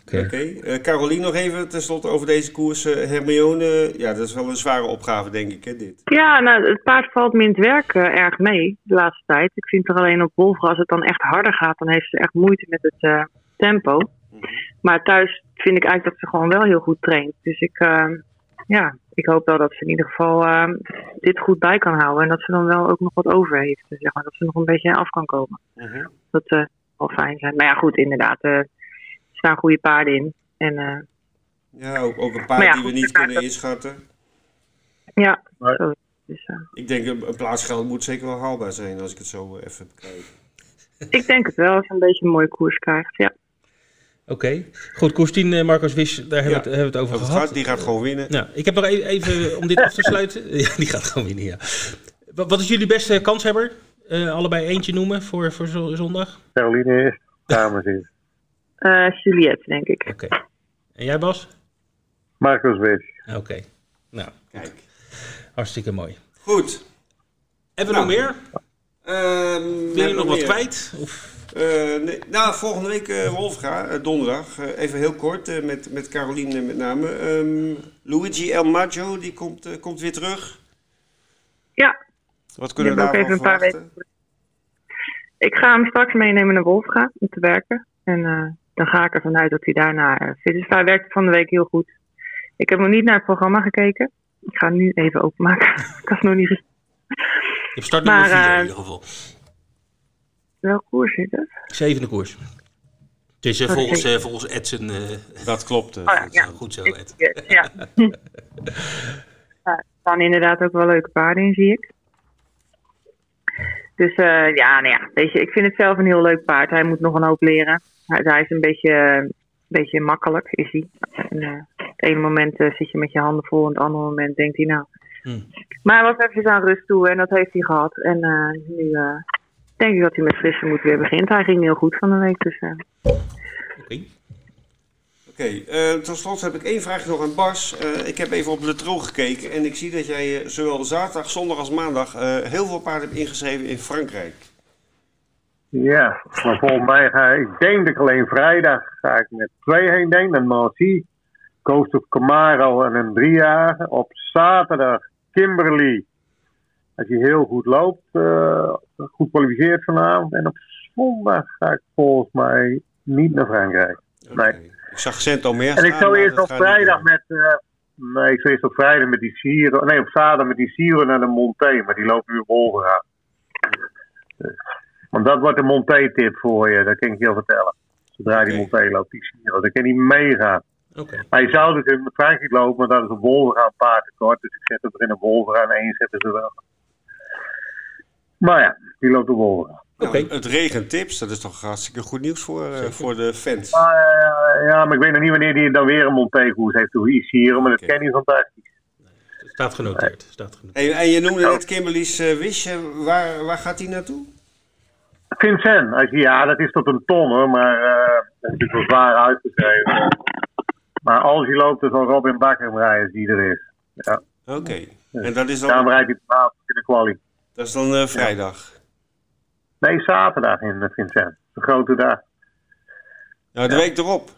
Oké, okay. okay. uh, Caroline nog even tenslotte over deze koers. Uh, Hermione, ja, dat is wel een zware opgave, denk ik, hè, dit. Ja, nou, het paard valt me in het werk uh, erg mee de laatste tijd. Ik vind er alleen op Wolfra, als het dan echt harder gaat, dan heeft ze echt moeite met het tempo. Mm-hmm. Maar thuis vind ik eigenlijk dat ze gewoon wel heel goed traint. Dus ik, ja, ik hoop wel dat ze in ieder geval dit goed bij kan houden. En dat ze dan wel ook nog wat over heeft. Zeg maar, dat ze nog een beetje af kan komen. Mm-hmm. Dat zou wel fijn zijn. Maar ja, goed, inderdaad staan goede paarden in. En, uh, ja, ook, ook een paard ja, die we niet kunnen inschatten. Ja, zo. Dus, uh, ik denk een, een plaatsgeld moet zeker wel haalbaar zijn als ik het zo uh, even bekijk. ik denk het wel, als je een beetje een mooie koers krijgt, ja. Oké, okay. goed. Koers 10, Marcos Wisch, daar hebben, ja. we, het, hebben we het over, gehad. Die gaat gewoon winnen. Nou, ik heb nog even, even om dit af te (laughs) sluiten. (laughs) ja, die gaat gewoon winnen, ja. Wat is jullie beste kanshebber? Uh, allebei eentje noemen voor, voor zondag? Caroline is, dames is. (laughs) Uh, Juliette, denk ik. Oké. Okay. En jij, Bas? Marcus Wisch. Oké. Okay. Nou, Kijk. Hartstikke mooi. Goed. Hebben we Nou, nog meer? Ehm, Wil je nog we wat kwijt? Of, Eh, nee, nou, volgende week eh Wolfga, eh, donderdag. Eh, even heel kort, eh, met, met Caroline met name. Ehm, Luigi El Maggio, die komt, eh, komt weer terug. Ja, Wat kunnen we daarvan even een paar verwachten? weken. Ik ga hem straks meenemen naar Wolfga om te werken. En eh, dan ga ik ervan uit dat hij daarna eh, fit is. Hij werkt van de week heel goed. Ik heb nog niet naar het programma gekeken. Ik ga hem nu even openmaken. (laughs) ik had nog niet gezien. je hebt start nummer Maar, 4 in eh, ieder geval. Welk koers is het? Zevende koers. Het is eh, volgens, eh, volgens Edson eh, Dat klopt. Oh ja, goed, ja. zo, goed zo, Ik- Ed. Ja. (laughs) ja. er staan inderdaad ook wel leuke paarden in, zie ik. Dus eh, ja, nou ja, weet je, ik vind het zelf een heel leuk paard. Hij moet nog een hoop leren. Hij, hij is een beetje, een beetje makkelijk, is hij. En, eh, het ene moment zit je met je handen vol, en het andere moment denkt hij nou. Hmm. Maar hij was even aan rust toe en dat heeft hij gehad. En eh, nu eh, denk ik dat hij met frisse moed weer begint. Hij ging heel goed van de week, dus eh, Oké. Oké, eh, tot slot heb ik één vraag nog aan Bas. Eh, ik heb even op de tro gekeken en ik zie dat jij zowel zaterdag, zondag als maandag eh, heel veel paarden hebt ingeschreven in Frankrijk. Ja, maar volgens mij ga ik, denk dat ik alleen vrijdag ga ik met twee heen denk, naar Nancy, Coast of Camaro en een driejarige. Op zaterdag Kimberly, als hij heel goed loopt, eh, goed kwalificeert vanavond. En op zondag ga ik volgens mij niet naar Frankrijk. Nee. Ik zag Saint-Omer En ik zou eerst op vrijdag met. eh, nee, ik zou eerst op vrijdag met die Siro. Nee, op zaterdag met die Siro naar de Monté. Maar die loopt nu op want dat wordt een Monté-tip voor je, dat kan ik je al vertellen. Zodra die. Monté loopt, die Siro. Dan kan die meegaan. Oké. Maar je zou dus in Frankrijk lopen, maar dat is een Wolverhampton paard tekort. Dus ik zet het er in een Wolverhampton en één zetten ze wel. Maar ja, die loopt op. Nou, Oké. Het regent tips, dat is toch hartstikke goed nieuws voor, eh, voor de fans. Eh, ja, maar ik weet nog niet wanneer die dan weer een Monté-koers heeft. Hoe die Siro, maar dat ken hij fantastisch. Staat genoteerd. Staat genoteerd. Hey, en je noemde net Kimberly's uh, Wish, waar, waar gaat die naartoe? Vincent, als je, ja, dat is tot een ton hoor, maar eh, dat is natuurlijk wel zwaar uitgeschreven. Maar als hij loopt, dan zal Robin Bakker rijden als die er is. Ja. Oké, en dat is Daarom dan, rijdt hij vanavond in de kwalie. Dat is dan eh, vrijdag. Nee, zaterdag in eh, Vincent. De grote dag. Nou, de week erop.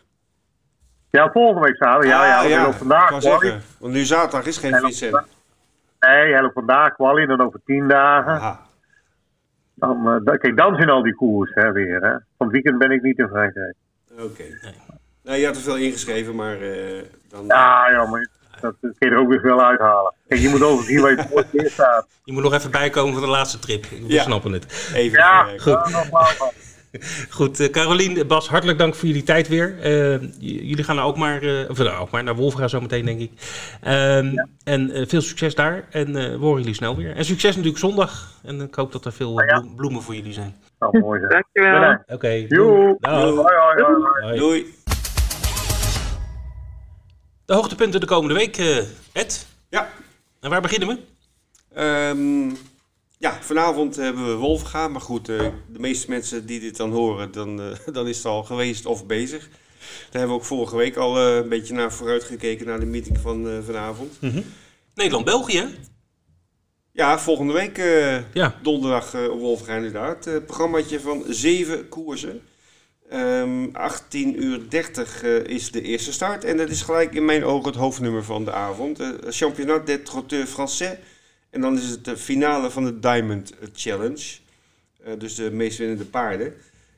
Ja, volgende week zaterdag. Ja, ja, Ah, loopt vandaag zeggen, want nu zaterdag is geen Vincent. Nee, loopt vandaag kwalie, dan over tien dagen. Aha. Dan, dan- kijk, dan zijn al die koers hè, weer. Hè. Van het weekend ben ik niet in Frankrijk. Oké. Nou, je had er veel ingeschreven, maar eh, dan... Ja, ja, maar dat kun je er ook weer veel uithalen. Kijk, je moet over zien waar je voor het eerst staat. (laughs) Je moet nog even bijkomen van de laatste trip. We Ja. snappen het. Even Ja, eh, goed. flauw van. Goed, eh Carolien, Bas, hartelijk dank voor jullie tijd weer. Eh, jullie gaan nou ook maar, eh, of nou, ook maar naar Wolfga zometeen, denk ik. Ehm, En eh, veel succes daar. En eh, we horen jullie snel weer. En succes natuurlijk zondag. En ik hoop dat er veel eh, ja. bloem- bloemen voor jullie zijn. Nou, mooi dankjewel. Oké. Hoi. Hoi. Doei. De hoogtepunten de komende week, eh, Ed. Ja. En waar beginnen we? Ehm, ja, vanavond hebben we Wolfga. Maar goed, eh, de meeste mensen die dit dan horen, dan, eh, (laughs) dan is het al geweest of bezig. Daar hebben we ook vorige week al een beetje naar vooruit gekeken, naar de meeting van vanavond. Nederland-België. hè? Ja, volgende week Ja. donderdag op Wolfga inderdaad. Een programmaatje van zeven koersen. Ehm 18 uur 30 eh, is de eerste start. En dat is gelijk in mijn ogen het hoofdnummer van de avond. Eh Championnat des Trotteurs Français. En dan is het de finale van de Diamond Challenge. Eh, dus de meest winnende paarden.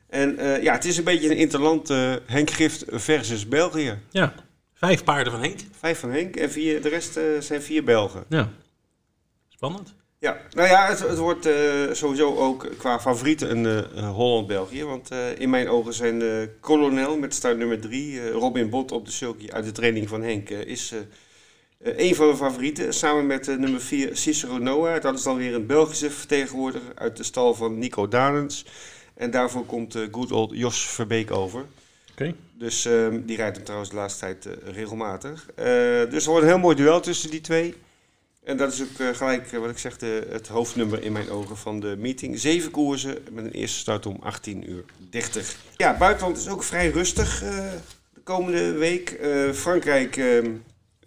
En ja, het is een beetje een interland Henk Gift versus België. Ja. Vijf paarden van Henk. Vijf van Henk en vier, de rest zijn vier Belgen. Ja. Spannend. Ja, nou ja, het, het wordt eh, sowieso ook qua favorieten een eh, Holland-België. Want eh, in mijn ogen zijn eh Colonel met start nummer 3, Robin Bot op de sulky uit de training van Henk, is een van de favorieten. Samen met nummer 4 Cicero Noah. Dat is dan weer een Belgische vertegenwoordiger uit de stal van Nico Danens. En daarvoor komt good old Jos Verbeek over. Oké. Dus ehm, die rijdt hem trouwens de laatste tijd regelmatig. Dus er wordt een heel mooi duel tussen die twee. En dat is ook eh, gelijk, eh, wat ik zeg, de, het hoofdnummer in mijn ogen van de meeting. Zeven koersen met een eerste start om 18 uur 30. Ja, buitenland is ook vrij rustig eh, de komende week. Frankrijk ehm,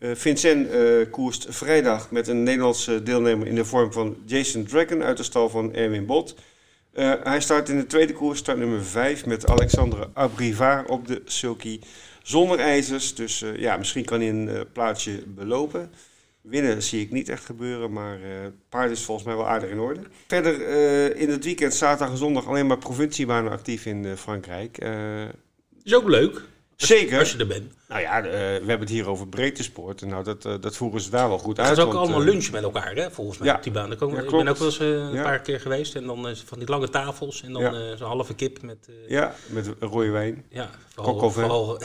Vincent koerst vrijdag met een Nederlandse deelnemer in de vorm van Jason Dragon uit de stal van Erwin Bot. Hij start in de tweede koers, start nummer 5, met Alexandre Abrivard op de sulky zonder ijzers. Dus ja, misschien kan hij een plaatsje belopen. Winnen zie ik niet echt gebeuren, maar het paard is volgens mij wel aardig in orde. Verder in het weekend, zaterdag en zondag, alleen maar provinciebanen actief in Frankrijk. is ook leuk. Zeker. Als je er bent. Nou ja, uh, we hebben het hier over breedtesport. Nou, dat, uh, dat voeren ze daar wel goed uit. Het is ook allemaal uh, lunch met elkaar, hè, volgens mij, ja. op die baan. Kom, ja, ik ben ook wel eens een ja. paar keer geweest. En dan van die lange tafels en dan zo'n halve kip met... ja, met rode wijn. Ja, vooral...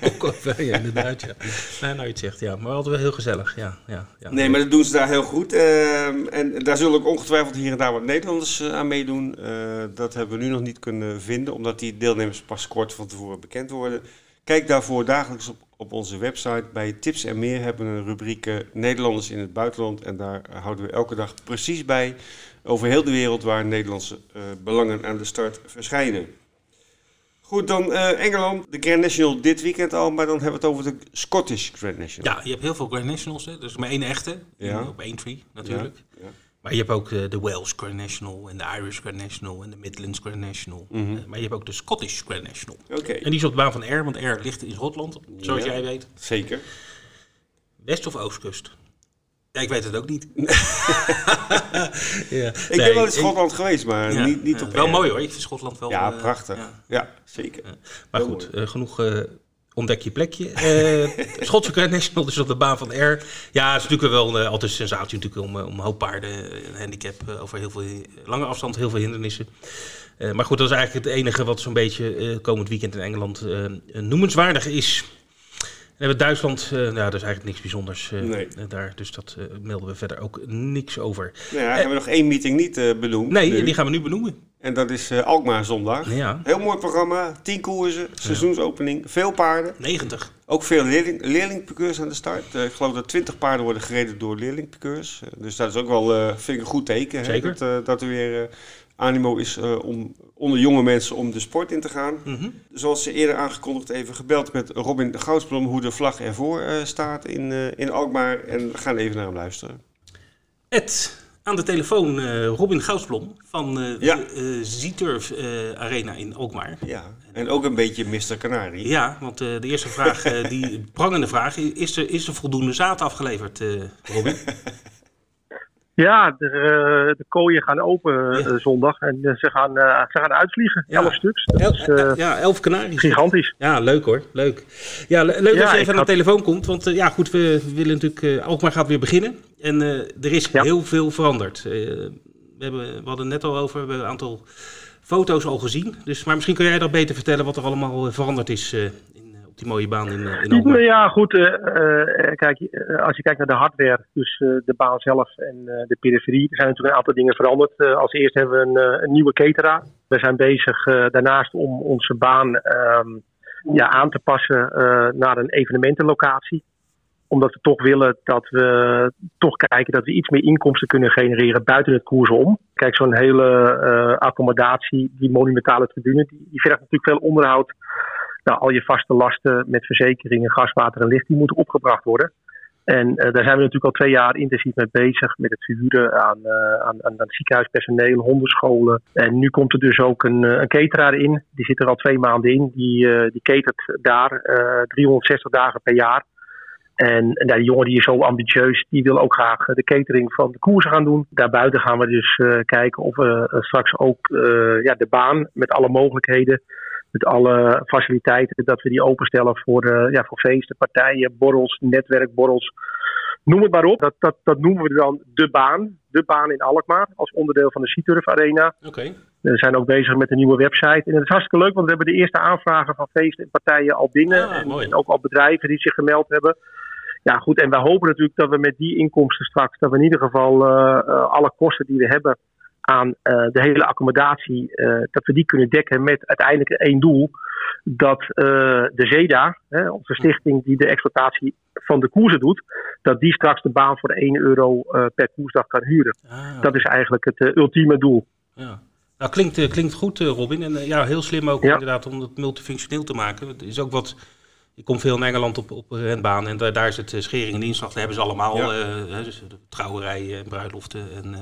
Kokkelveen, (laughs) ja, inderdaad, ja. Nee, nou, je het zegt, ja. Maar altijd wel heel gezellig, ja. ja, ja. Nee, maar dat doen ze daar heel goed. Ehm, en daar zullen ook ongetwijfeld hier en daar wat Nederlanders aan meedoen. dat hebben we nu nog niet kunnen vinden, omdat die deelnemers pas kort van tevoren bekend worden. Kijk daarvoor dagelijks op, op onze website. Bij Tips en Meer hebben we een rubriek uh, Nederlanders in het buitenland. En daar houden we elke dag precies bij over heel de wereld waar Nederlandse uh, belangen aan de start verschijnen. Goed, dan uh, Engeland, de Grand National dit weekend al, maar dan hebben we het over de Scottish Grand National. Ja, je hebt heel veel Grand Nationals, hè? dus maar één echte, ja. op één tree natuurlijk. Ja, ja. Maar je hebt ook de, de Wales Grand National en de Irish Grand National en de Midlands Grand National. Mm -hmm. uh, maar je hebt ook de Scottish Grand National. Oké. Okay. En die is op de baan van Air, want Air ligt in Schotland, zoals Ja, jij weet. Zeker. West- of Oostkust? Ja, ik weet het ook niet. (laughs) ja. Ik ben wel in Schotland geweest, maar ja, niet, niet op Wel mooi hoor, ik vind Schotland wel... Ja, uh, prachtig. ja. Ja, zeker. Maar goed, uh, genoeg ontdek je plekje. (laughs) Uh, Schotse Grand National, (laughs) dus op de baan van Air. Ja, het is natuurlijk wel uh, altijd een sensatie natuurlijk om, om hoop paarden, een handicap uh, over heel veel lange afstand, heel veel hindernissen. Maar goed, dat is eigenlijk het enige wat zo'n beetje komend weekend in Engeland noemenswaardig is. Dan hebben Duitsland, uh, nou, dat is eigenlijk niks bijzonders uh, Nee. daar, dus dat uh, melden we verder ook niks over. Nou ja, hebben we nog één meeting niet benoemd. Nee, nu. die gaan we nu benoemen. En dat is uh, Alkmaar zondag. Ja. Heel mooi programma, tien koersen, seizoensopening, veel paarden. 90. Ook veel leerling, leerlingpiqueurs aan de start. Uh, ik geloof dat 20 paarden worden gereden door leerlingpiqueurs. Uh, dus dat is ook wel, vind ik een goed teken. Zeker. Hè? Dat, dat er weer animo is om onder jonge mensen om de sport in te gaan. Mm -hmm. Zoals ze eerder aangekondigd, even gebeld met Robin Goudsblom hoe de vlag ervoor staat in, in Alkmaar. En we gaan even naar hem luisteren. Ed, aan de telefoon uh, Robin Goudsblom van uh, ja. de Zieturf uh, Arena in Alkmaar. Ja, en ook een beetje Mr. Canari. Ja, want de eerste vraag, die (laughs) prangende vraag, is er, is er voldoende zaad afgeleverd, Robin? (laughs) Ja, de, de kooien gaan open ja. zondag en ze gaan, ze gaan uitvliegen. Ja. Elf stuks. Dat is, El, ja, elf kanaries. Gigantisch. Ja, leuk hoor. Leuk. Ja, le leuk ja, je even aan had... de telefoon komt. Want ja, goed, we, we willen natuurlijk... Alkmaar gaat weer beginnen. En er is heel veel veranderd. We, hebben, we hadden het net al over. We hebben een aantal foto's al gezien. Dus, maar misschien kun jij dat beter vertellen wat er allemaal veranderd is die mooie baan in, in (laughs) Alkmaar. Ja, goed. Uh, kijk, als je kijkt naar de hardware, dus de baan zelf en de periferie, er zijn natuurlijk een aantal dingen veranderd. als eerst hebben we een, een nieuwe cateraar. We zijn bezig daarnaast om onze baan um, ja, aan te passen naar een evenementenlocatie omdat we toch willen dat we toch kijken dat we iets meer inkomsten kunnen genereren buiten het koers om. Kijk, zo'n hele uh, accommodatie, die monumentale tribune, die, die vergt natuurlijk veel onderhoud. Nou, al je vaste lasten met verzekeringen, gas, water en licht, die moeten opgebracht worden. En uh, daar zijn we natuurlijk al twee jaar intensief mee bezig met het verhuren aan, uh, aan, aan, ziekenhuispersoneel, hondenscholen. En nu komt er dus ook een, een cateraar in. Die zit er al twee maanden in. Die, uh, die catert daar 360 dagen per jaar. En, en die jongen die is zo ambitieus, die wil ook graag de catering van de koersen gaan doen. Daarbuiten gaan we dus uh, kijken of we uh, straks ook uh, ja, de baan met alle mogelijkheden, met alle faciliteiten, dat we die openstellen voor, ja, voor feesten, partijen, borrels, netwerkborrels. Noem het maar op. Dat, dat, dat noemen we dan de baan. De baan in Alkmaar als onderdeel van de Seaturf Arena. Okay. We zijn ook bezig met een nieuwe website. En het is hartstikke leuk, want we hebben de eerste aanvragen van feesten en partijen al binnen. Ah, en ook al bedrijven die zich gemeld hebben. Ja, goed. En wij hopen natuurlijk dat we met die inkomsten straks, dat we in ieder geval uh, uh, alle kosten die we hebben aan uh, de hele accommodatie, dat we die kunnen dekken met uiteindelijk één doel. Dat de ZEDA, hè, onze stichting die de exploitatie van de koersen doet, dat die straks de baan voor 1 euro per koersdag kan huren. Ah, dat is eigenlijk het ultieme doel. Ja. Nou, klinkt, klinkt goed, Robin. En ja, heel slim ook ja. inderdaad om het multifunctioneel te maken. Het is ook wat Ik kom veel in Engeland op, op renbaan en daar, daar is het schering en inslag. Daar hebben ze allemaal. Ja. dus de trouwerijen en bruiloften en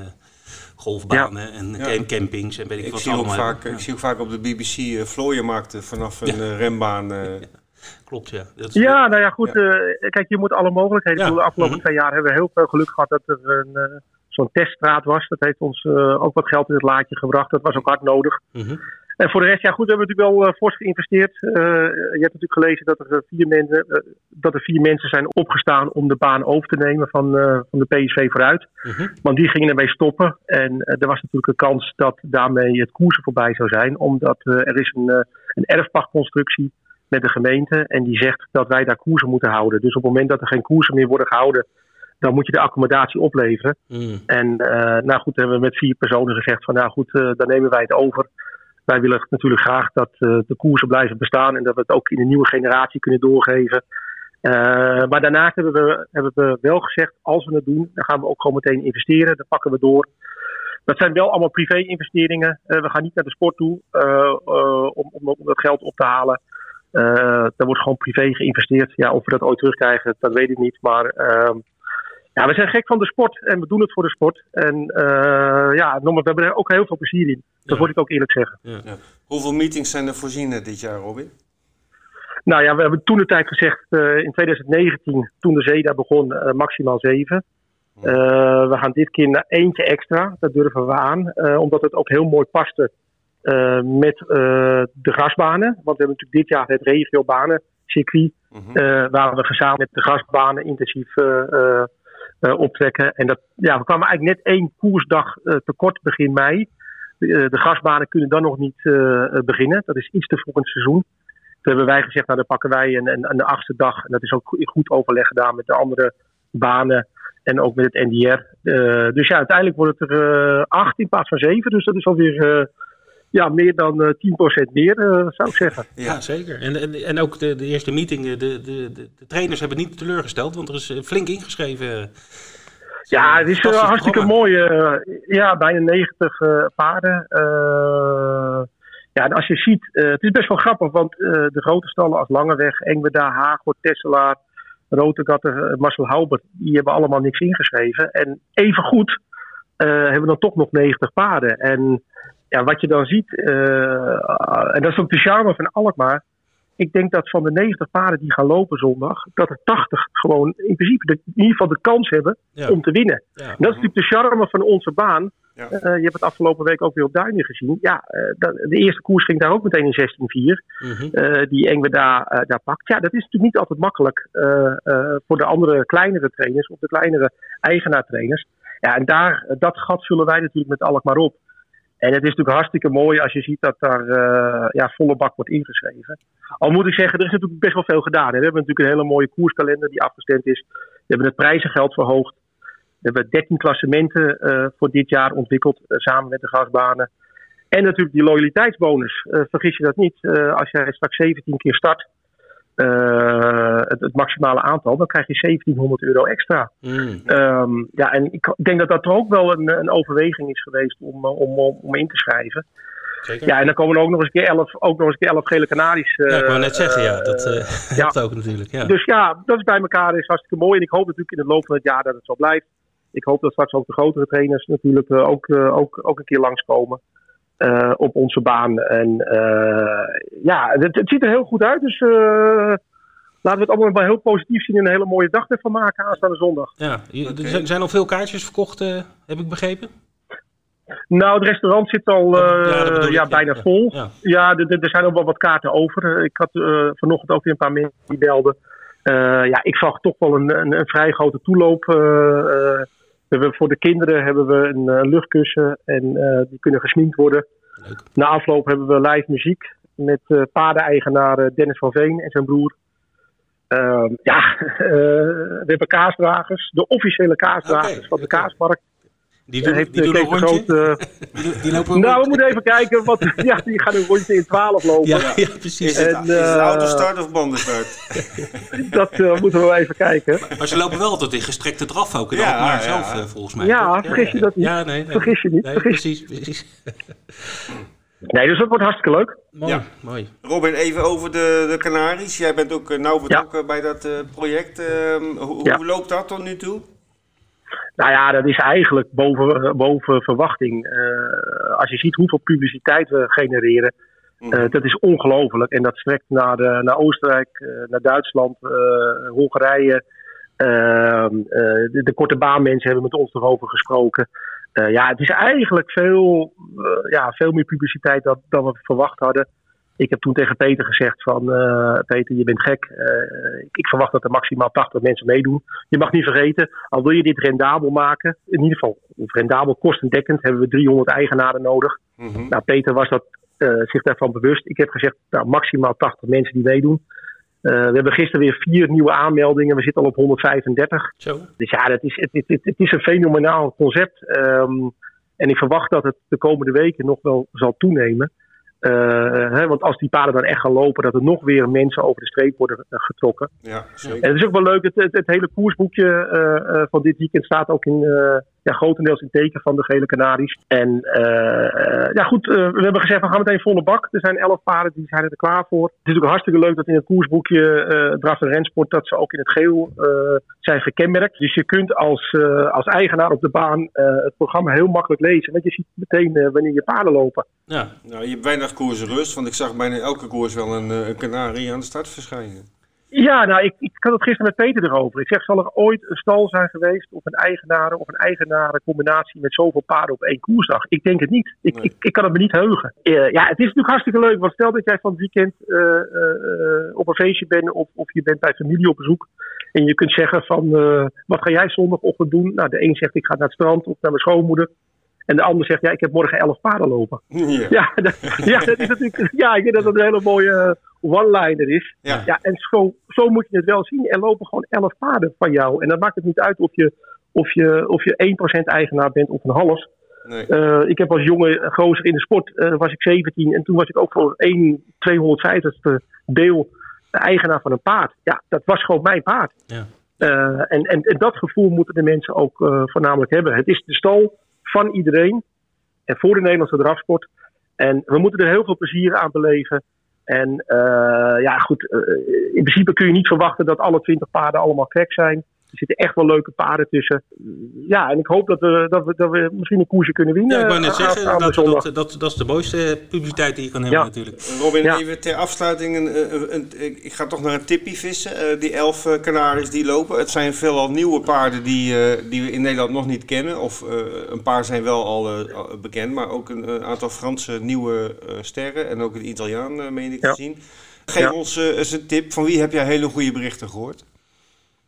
golfbanen en campings en weet ik, ik wat zie allemaal. Vaak, Ik zie ook vaak op de BBC uh, vlooienmarkten vanaf een rembaan. (laughs) Klopt, ja. Dat ja, nou ja, goed. kijk, je moet alle mogelijkheden doen. De afgelopen mm -hmm. twee jaar hebben we heel veel geluk gehad dat er een zo'n teststraat was. Dat heeft ons uh, ook wat geld in het laadje gebracht. Dat was ook hard nodig. Mm -hmm. En voor de rest, ja goed, we hebben natuurlijk wel uh, fors geïnvesteerd. Uh, je hebt natuurlijk gelezen dat er, vier mensen, dat er vier mensen zijn opgestaan om de baan over te nemen van, van de PSV vooruit. Mm -hmm. Want die gingen ermee stoppen. En er was natuurlijk een kans dat daarmee het koersen voorbij zou zijn. Omdat er is een, een erfpachtconstructie met de gemeente. En die zegt dat wij daar koersen moeten houden. Dus op het moment dat er geen koersen meer worden gehouden dan moet je de accommodatie opleveren. Mm. En uh, nou goed, hebben we met vier personen gezegd van nou goed, uh, dan nemen wij het over. Wij willen natuurlijk graag dat uh, de koersen blijven bestaan en dat we het ook in de nieuwe generatie kunnen doorgeven. maar daarnaast hebben we, hebben we wel gezegd, als we het doen, dan gaan we ook gewoon meteen investeren. Dan pakken we door. Dat zijn wel allemaal privé-investeringen. we gaan niet naar de sport toe om, om, om dat geld op te halen. er wordt gewoon privé geïnvesteerd. Ja, of we dat ooit terugkrijgen, dat weet ik niet. Maar ehm, ja, we zijn gek van de sport en we doen het voor de sport. En uh, ja, we hebben er ook heel veel plezier in. Dat Ja. moet ik ook eerlijk zeggen. Ja. Ja. Hoeveel meetings zijn er voorzien eh, dit jaar, Robin? Nou ja, we hebben toen de tijd gezegd, uh, in 2019, toen de zee daar begon, uh, maximaal zeven. we gaan dit keer naar eentje extra, dat durven we aan. omdat het ook heel mooi paste met de grasbanen. Want we hebben natuurlijk dit jaar het regiobanеncircuit. Mhm. Uh, waar we gezamenlijk met de grasbanen intensief uh, uh, optrekken. En dat, ja, we kwamen eigenlijk net één koersdag tekort begin mei. De, de grasbanen kunnen dan nog niet beginnen. Dat is iets te het seizoen. Toen hebben wij gezegd, nou dan pakken wij een, een, een achtste dag. En dat is ook goed overleg gedaan met de andere banen. En ook met het NDR. dus ja, uiteindelijk wordt het er acht in plaats van zeven. Dus dat is alweer ja, meer dan uh, 10% meer, uh, zou ik zeggen. (laughs) Ja, zeker. En, en, en ook de, de eerste meeting, de, de, de, de trainers hebben niet teleurgesteld, want er is flink ingeschreven. Ja, het is hartstikke mooi. ja, bijna 90 paarden. ja, en als je ziet, het is best wel grappig, want de grote stallen als Langeweg, Engweda, Hagel, Tesselaar, Rotegatter, Marcel Haubert, die hebben allemaal niks ingeschreven. En even goed hebben we dan toch nog 90 paarden. En ja, wat je dan ziet, uh, en dat is ook de charme van Alkmaar. Ik denk dat van de 90 paarden die gaan lopen zondag, dat er 80 gewoon in principe de, in ieder geval de kans hebben ja. om te winnen. Ja. Dat is natuurlijk de charme van onze baan. Ja. Uh, je hebt het afgelopen week ook weer op Duinen gezien. Ja, uh, de eerste koers ging daar ook meteen in 16-4. Mm -hmm. die Engwe daar, daar pakt. Ja, dat is natuurlijk niet altijd makkelijk voor de andere kleinere trainers of de kleinere eigenaartrainers. Ja, en daar, dat gat vullen wij natuurlijk met Alkmaar op. En het is natuurlijk hartstikke mooi als je ziet dat daar uh, ja, volle bak wordt ingeschreven. Al moet ik zeggen, er is natuurlijk best wel veel gedaan. We hebben natuurlijk een hele mooie koerskalender die afgestemd is. We hebben het prijzengeld verhoogd. We hebben 13 klassementen uh, voor dit jaar ontwikkeld uh, samen met de gasbanen. En natuurlijk die loyaliteitsbonus. vergis je dat niet. als jij straks 17 keer start, het, het, maximale aantal, dan krijg je 1700 euro extra. Mm. Um, ja, en ik denk dat dat er ook wel een, een overweging is geweest om, om, om, om in te schrijven. Zeker. Ja, en dan komen er ook nog eens een keer 11, ook nog eens een keer 11 gele kanaries. Uh, ja, ik wou net zeggen, ja. Dat uh, (laughs) helpt ja. ook natuurlijk. Ja. Dus ja, dat is bij elkaar is hartstikke mooi. En ik hoop natuurlijk in het loop van het jaar dat het zo blijft. Ik hoop dat straks ook de grotere trainers natuurlijk uh, ook, ook, ook een keer langskomen. Uh, op onze baan. En uh, ja, het, het, ziet er heel goed uit. Dus uh, laten we het allemaal wel heel positief zien en een hele mooie dag ervan maken aanstaande zondag. Ja, er okay. zijn al veel kaartjes verkocht, heb ik begrepen. Nou, het restaurant zit al ja, ja, bijna ja. vol. Ja, ja er, er zijn ook wel wat kaarten over. Ik had vanochtend ook weer een paar mensen die belden. ja, ik zag toch wel een, een, een vrij grote toeloop. We hebben voor de kinderen hebben we een uh, luchtkussen en uh, die kunnen gesminkt worden. Leuk. Na afloop hebben we live muziek met uh, paardeneigenaar Dennis van Veen en zijn broer. Ehm, ja, (laughs) we hebben kaasdragers, de officiële kaasdragers van de oké. kaasmarkt. Die doen, heeft die doen Kees een rondje? Groot, Die doen- die lopen een nou, we moeten even kijken, want (laughs) ja, die gaan een rondje in 12 lopen. Ja, ja, precies. Is het, En, is het eh, autostart of bandenstart? (laughs) Dat eh, moeten we wel even kijken. Maar ze lopen wel altijd in gestrekte draf ook. En Ja, maar ja. zelf, eh, volgens mij. Ja, vergis je dat niet. Ja, nee, nee. Vergis je niet, Nee, vergis- precies, precies. (laughs) Nee, dus dat wordt hartstikke leuk. Mooi, Ja. mooi. Robin, even over de, de Canaries. Jij bent ook eh, nauw betrokken bij dat eh, project. Ehm, hoe, Ja. hoe loopt dat tot nu toe? Nou ja, dat is eigenlijk boven, boven verwachting. Eh, als je ziet hoeveel publiciteit we genereren, eh, dat is ongelooflijk. En dat strekt naar, eh, naar Oostenrijk, naar Duitsland, Hongarije. Ehm, eh, de, de korte baanmensen hebben met ons erover gesproken. Ja, het is eigenlijk veel, ja, veel meer publiciteit dan, dan we verwacht hadden. Ik heb toen tegen Peter gezegd van, eh, Peter, je bent gek. Eh, ik, ik verwacht dat er maximaal 80 mensen meedoen. Je mag niet vergeten, al wil je dit rendabel maken, in ieder geval rendabel kostendekkend, hebben we 300 eigenaren nodig. Mhm. Nou, Peter was dat, eh, zich daarvan bewust. Ik heb gezegd, nou, maximaal 80 mensen die meedoen. We hebben gisteren weer vier nieuwe aanmeldingen. We zitten al op 135. Zo. Dus ja, dat is, het, het, het, het is een fenomenaal concept. Ehm, en ik verwacht dat het de komende weken nog wel zal toenemen. Eh, hè, want als die paden dan echt gaan lopen, dat er nog weer mensen over de streep worden eh, getrokken. Ja, zeker. En het is ook wel leuk, het, het, het hele koersboekje eh, van dit weekend staat ook in, ja, grotendeels in teken van de gele Canaries. En eh, eh, ja goed, eh, we hebben gezegd, we gaan meteen volle bak. Er zijn elf paarden, die zijn er klaar voor. Het is ook hartstikke leuk dat in het koersboekje eh Draf en Rensport, dat ze ook in het geel eh, zijn gekenmerkt. Dus je kunt als, eh, als eigenaar op de baan eh, het programma heel makkelijk lezen. Want je ziet meteen eh, wanneer je paarden lopen. Ja, Nou, je hebt weinig koersen rust, want ik zag bijna elke koers wel een, eh, een kanarie aan de start verschijnen. Ja, nou, ik, ik had het gisteren met Peter erover. Ik zeg, zal er ooit een stal zijn geweest of een eigenaar of een eigenarencombinatie met zoveel paarden op één koersdag? Ik denk het niet. Ik, Nee. ik, ik kan het me niet heugen. Eh, ja, het is natuurlijk hartstikke leuk, want stel dat jij van het weekend eh, eh, op een feestje bent of, of je bent bij familie op bezoek. En je kunt zeggen van, wat ga jij zondagochtend doen? Nou, de een zegt, ik ga naar het strand of naar mijn schoonmoeder. En de ander zegt, ja, ik heb morgen elf paarden lopen. Ja. Ja, (laughs) dat, ja, dat is natuurlijk, ja ik denk dat dat een hele mooie one-liner is. Ja. Ja, en zo, zo moet je het wel zien. Er lopen gewoon elf paarden van jou. En dan maakt het niet uit of je, of je, of je 1% eigenaar bent of een half. Nee. Eh, ik heb als jonge gozer in de sport, eh, was ik 17. En toen was ik ook voor 1 250ste deel de eigenaar van een paard. Ja, dat was gewoon mijn paard. Ja. Eh, en, en, en dat gevoel moeten de mensen ook eh, voornamelijk hebben. Het is de stal van iedereen. En voor de Nederlandse drafsport. En we moeten er heel veel plezier aan beleven. En eh, ja, goed. eh, in principe kun je niet verwachten dat alle 20 paarden allemaal crack zijn. Er zitten echt wel leuke paarden tussen. Ja, en ik hoop dat we, dat we, dat we misschien een koersje kunnen winnen. ja ik wou net eh, zeggen, dat, dat, dat, dat is de mooiste publiciteit die je kan hebben Ja. natuurlijk. Robin, Ja. even ter afsluiting. Een, een, een- ik ik ga toch naar een tippie vissen. Eh, die elf eh, Canaries die lopen. Het zijn veelal nieuwe paarden die, eh, die we in Nederland nog niet kennen. Of eh, een paar zijn wel al eh, bekend. Maar ook een, een aantal Franse nieuwe eh, sterren. En ook een Italiaan, eh, meen ik Ja. te zien. Geef Ja. ons eens een tip. Van wie heb jij hele goede berichten gehoord?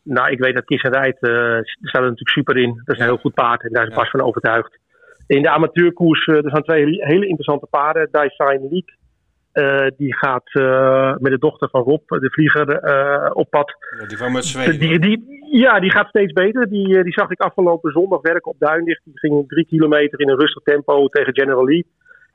Nou, ik weet dat Kiss en Rijt, er staat er natuurlijk super in. Dat is een heel goed paard en daar is Ja. Bas van overtuigd. In de amateurkoers, eh, er zijn twee hele, interessante paarden. Daisine League, eh, die gaat eh, met de dochter van Rob, de vlieger, op pad. Ja, die kwam uit Zweden. Die, die, ja, die gaat steeds beter. Die, die zag ik afgelopen zondag werken op Duindicht. Die ging drie kilometer in een rustig tempo tegen General Lee.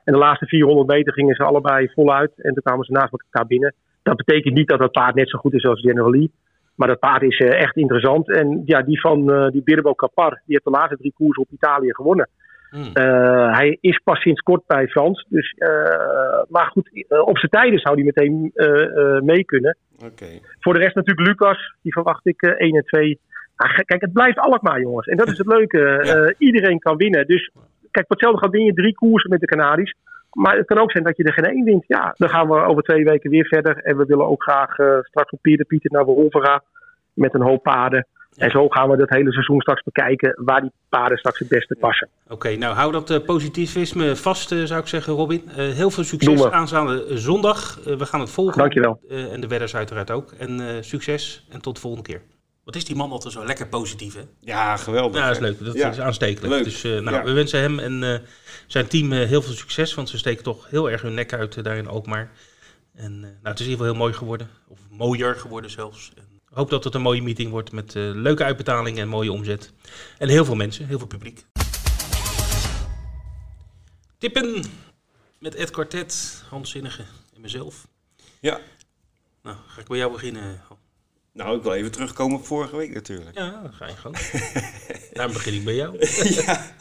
En de laatste 400 meter gingen ze allebei voluit. En toen kwamen ze naast elkaar binnen. Dat betekent niet dat dat paard net zo goed is als General Lee. Maar dat paard is eh, echt interessant. En ja, die van eh, die Birbo Capar, die heeft de laatste drie koersen op Italië gewonnen. Hmm. Eh, hij is pas sinds kort bij Frans. Dus, maar goed, op zijn tijden zou hij meteen mee kunnen. Voor de rest natuurlijk Lucas, die verwacht ik eh 1 en 2. Ah, kijk, het blijft Alkmaar, jongens. En dat is het leuke. (laughs) Ja. Iedereen kan winnen. Dus kijk, voor hetzelfde gaat win je drie koersen met de Canaries. Maar het kan ook zijn dat je er geen één wint. Ja, dan gaan we over twee weken weer verder. En we willen ook graag eh, straks op Pier de Pieter naar Wolvera. Met een hoop paarden. En zo gaan we dat hele seizoen straks bekijken waar die paarden straks het beste passen. Oké, nou hou dat eh, positivisme vast, eh, zou ik zeggen, Robin. Heel veel succes aanstaande zondag. We gaan het volgen. Dankjewel. En de wedders uiteraard ook. En succes en tot de volgende keer. Wat is die man altijd zo lekker positief, hè? Ja, geweldig. Ja, dat is leuk. Dat Ja. is aanstekelijk. Leuk. Dus eh, nou, Ja. we wensen hem en eh, zijn team eh, heel veel succes. Want ze steken toch heel erg hun nek uit eh, daar in Alkmaar. En eh, nou, het is in ieder geval heel mooi geworden. Of mooier geworden zelfs. En ik hoop dat het een mooie meeting wordt met leuke uitbetalingen en mooie omzet. En heel veel mensen, heel veel publiek. Tippen met Ed Quartet, Hans Zinnige en mezelf. Ja. Nou, ga ik bij jou beginnen. Nou, ik wil even terugkomen op vorige week natuurlijk. Ja, dan ga je gang. (laughs) Daarom begin ik bij jou. (laughs) ja.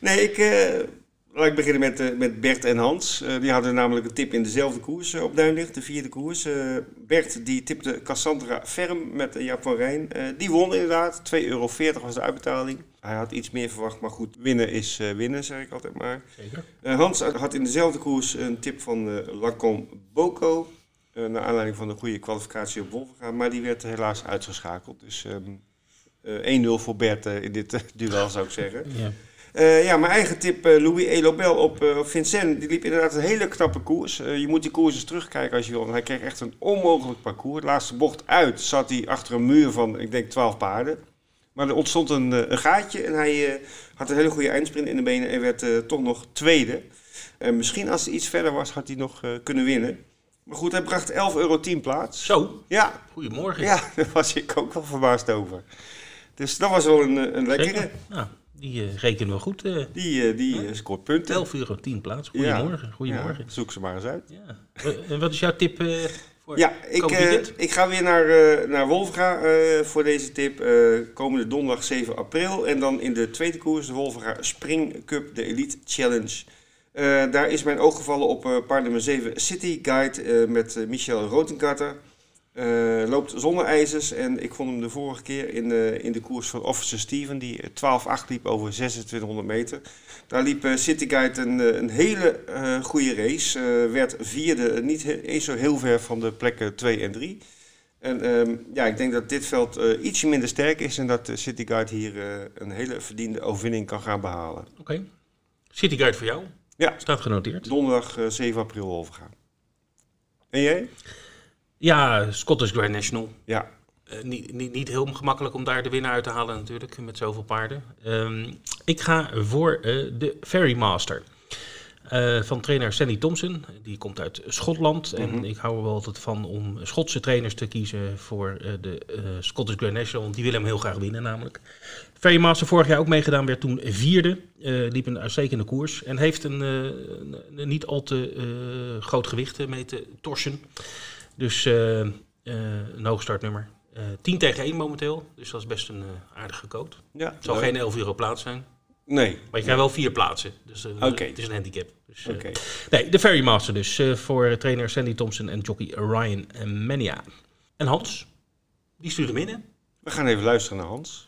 Nee, ik, eh, Laat ik beginnen met, eh, met Bert en Hans. Eh, die hadden namelijk een tip in dezelfde koers op Duinlicht, de vierde koers. Bert die tipte Cassandra Ferm met Jaap van Rijn. Die won inderdaad. 2,40 euro was de uitbetaling. Hij had iets meer verwacht, maar goed, winnen is winnen, zeg ik altijd maar. Zeker. Hans had in dezelfde koers een tip van Lacom Boko. Eh, naar aanleiding van de goede kwalificatie op Wolverga. Maar die werd helaas uitgeschakeld. Dus ehm, eh, 1-0 voor Bert eh, in dit (laughs) duel, zou ik zeggen. Ja. Ja, mijn eigen tip, Louis Elobel op, Vincent. Die liep inderdaad een hele knappe koers. Je moet die koers eens terugkijken als je wil. Want hij kreeg echt een onmogelijk parcours. De laatste bocht uit zat hij achter een muur van, ik denk, 12 paarden. Maar er ontstond een, een gaatje en hij had een hele goede eindsprint in de benen en werd toch nog tweede. En misschien als hij iets verder was, had hij nog kunnen winnen. Maar goed, hij bracht 11,10 euro plaats. Zo, Ja, goedemorgen. ja, (laughs) daar was ik ook wel verbaasd over. Dus dat was wel een, eh, een lekkere. Nou, die eh, rekenen we goed. eh Die, die scoort punten. 11 euro 10 plaats. Goedemorgen. Goedemorgen. Ja, zoek ze maar eens uit. Ja. En wat is jouw tip voor Ja, ik, ik ga weer naar, naar Wolfga voor deze tip. komende donderdag 7 april. En dan in de tweede koers, de Wolfga Spring Cup, de Elite Challenge. Eh, daar is mijn oog gevallen op eh paard nummer 7 City Guide eh, met eh, Michel Rotenkarter. Eh, loopt zonder ijzers en ik vond hem de vorige keer in, in de koers van Officer Steven, die eh, 12-8 liep over 2600 meter. Daar liep City Guide een, een hele goede race. Werd vierde, niet eens zo heel ver van de plekken 2 en 3. En ehm, ja, ik denk dat dit veld eh, ietsje minder sterk is en dat City Guide hier een hele verdiende overwinning kan gaan behalen. Oké. City Guide voor jou. Ja. Staat genoteerd. Donderdag eh, 7 april overgaan. En jij? Ja, Scottish Grand National. Ja. Eh, niet, niet, niet heel gemakkelijk om daar de winnaar uit te halen natuurlijk, met zoveel paarden. Ehm, ik ga voor eh, de Ferrymaster. Eh van trainer Sandy Thompson. Die komt uit Schotland. En ik hou er wel altijd van om Schotse trainers te kiezen voor eh, de eh, Scottish Grand National. Want die willen hem heel graag winnen namelijk. Ferrymaster vorig jaar ook meegedaan, werd toen vierde. eh, liep een uitstekende koers. En heeft een, eh, een, niet al te eh, groot gewicht mee te torsen. Dus een hoog startnummer. Eh 10 tegen 1 momenteel. Dus dat is best een aardige coat. ja. Het zal leuk. geen 11 euro plaats zijn. Nee. Maar je krijgt wel vier plaatsen. Dus het is een handicap. Dus, Oké. Nee, de Ferrymaster dus. voor trainer Sandy Thompson en jockey Ryan Mania. En Hans, die stuurt hem in, hè? We gaan even luisteren naar Hans.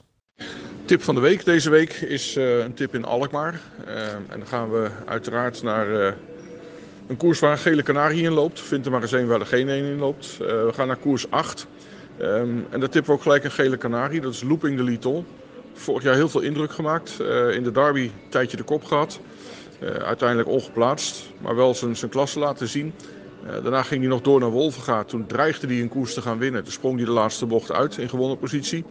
Tip van de week deze week is eh, een tip in Alkmaar. Eh, en dan gaan we uiteraard naar eh, een koers waar een gele kanarie in loopt. Vind er maar eens een waar er geen een in loopt. We gaan naar koers 8. Ehm, en daar tippen we ook gelijk een gele kanarie. Dat is Looping de Liton. Vorig jaar heel veel indruk gemaakt. In de derby een tijdje de kop gehad. Eh, uiteindelijk ongeplaatst, maar wel zijn, zijn klasse laten zien. Daarna ging hij nog door naar Wolvenga. Toen dreigde hij een koers te gaan winnen. Toen sprong hij de laatste bocht uit in gewonnen positie.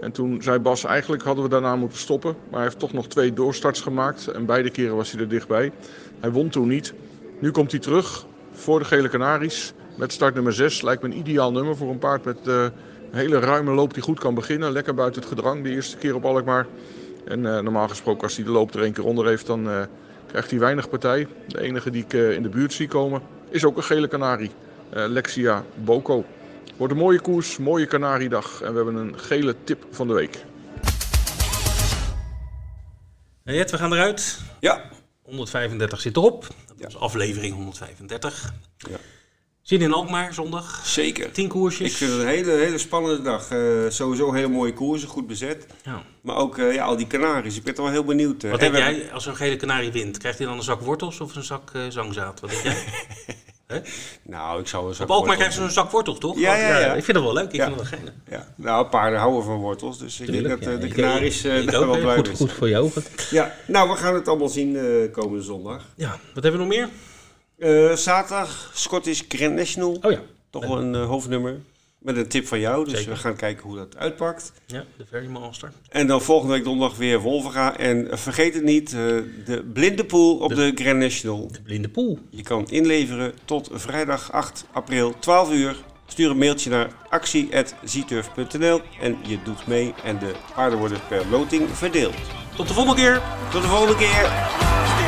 En toen zei Bas, eigenlijk hadden we daarna moeten stoppen. Maar hij heeft toch nog twee doorstarts gemaakt. En beide keren was hij er dichtbij. Hij won toen niet. Nu komt hij terug voor de Gele Canaries. Met start nummer 6. Lijkt me een ideaal nummer voor een paard met eh, een hele ruime loop die goed kan beginnen. Lekker buiten het gedrang de eerste keer op Alkmaar. En eh, normaal gesproken als hij de loop er één keer onder heeft, dan eh, krijgt hij weinig partij. De enige die ik in de buurt zie komen is ook een gele kanarie. Eh, Lexia Boko. Wordt een mooie koers, mooie kanariedag. En we hebben een gele tip van de week. En Jet, we gaan eruit. Ja. 135 zit erop. Dat Ja. is aflevering 135. Ja. Zin in Alkmaar, zondag. Zeker. 10 koersjes. Ik vind het een hele, hele spannende dag. Eh, sowieso hele mooie koersen, goed bezet. Ja. Maar ook eh, ja, al die Canaries. Ik ben toch wel heel benieuwd. Wat denk we- jij als zo'n gele kanarie wint? Krijgt hij dan een zak wortels of een zak eh, zangzaad? Wat denk jij? (laughs) Nou, ik zou eens Op Alkmaar ze een zak wortels, toch? Ja, ja, ja. Ik vind dat wel leuk. Ik Ja. vind dat wel geinig. Ja. Nou, paarden houden van wortels. Dus ik denk dat eh, de Canaries eh, ik daar wel blij goed, mee goed voor je ogen. Ja, nou, we gaan het allemaal zien eh, komende zondag. Ja, wat hebben we nog meer? Eh, zaterdag, Scottish Grand National. Oh ja, Toch wel een eh, hoofdnummer. Met een tip van jou. Dus Zeker. we gaan kijken hoe dat uitpakt. ja de Ferry Master. En dan volgende week donderdag weer Wolvera. En vergeet het niet, eh, de blinde pool op de Grand National. De blinde poel. Je kan inleveren tot vrijdag 8 april, 12 uur. Stuur een mailtje naar actie.zieturf.nl en je doet mee. En de paarden worden per loting verdeeld. Tot de volgende keer. Tot de volgende keer!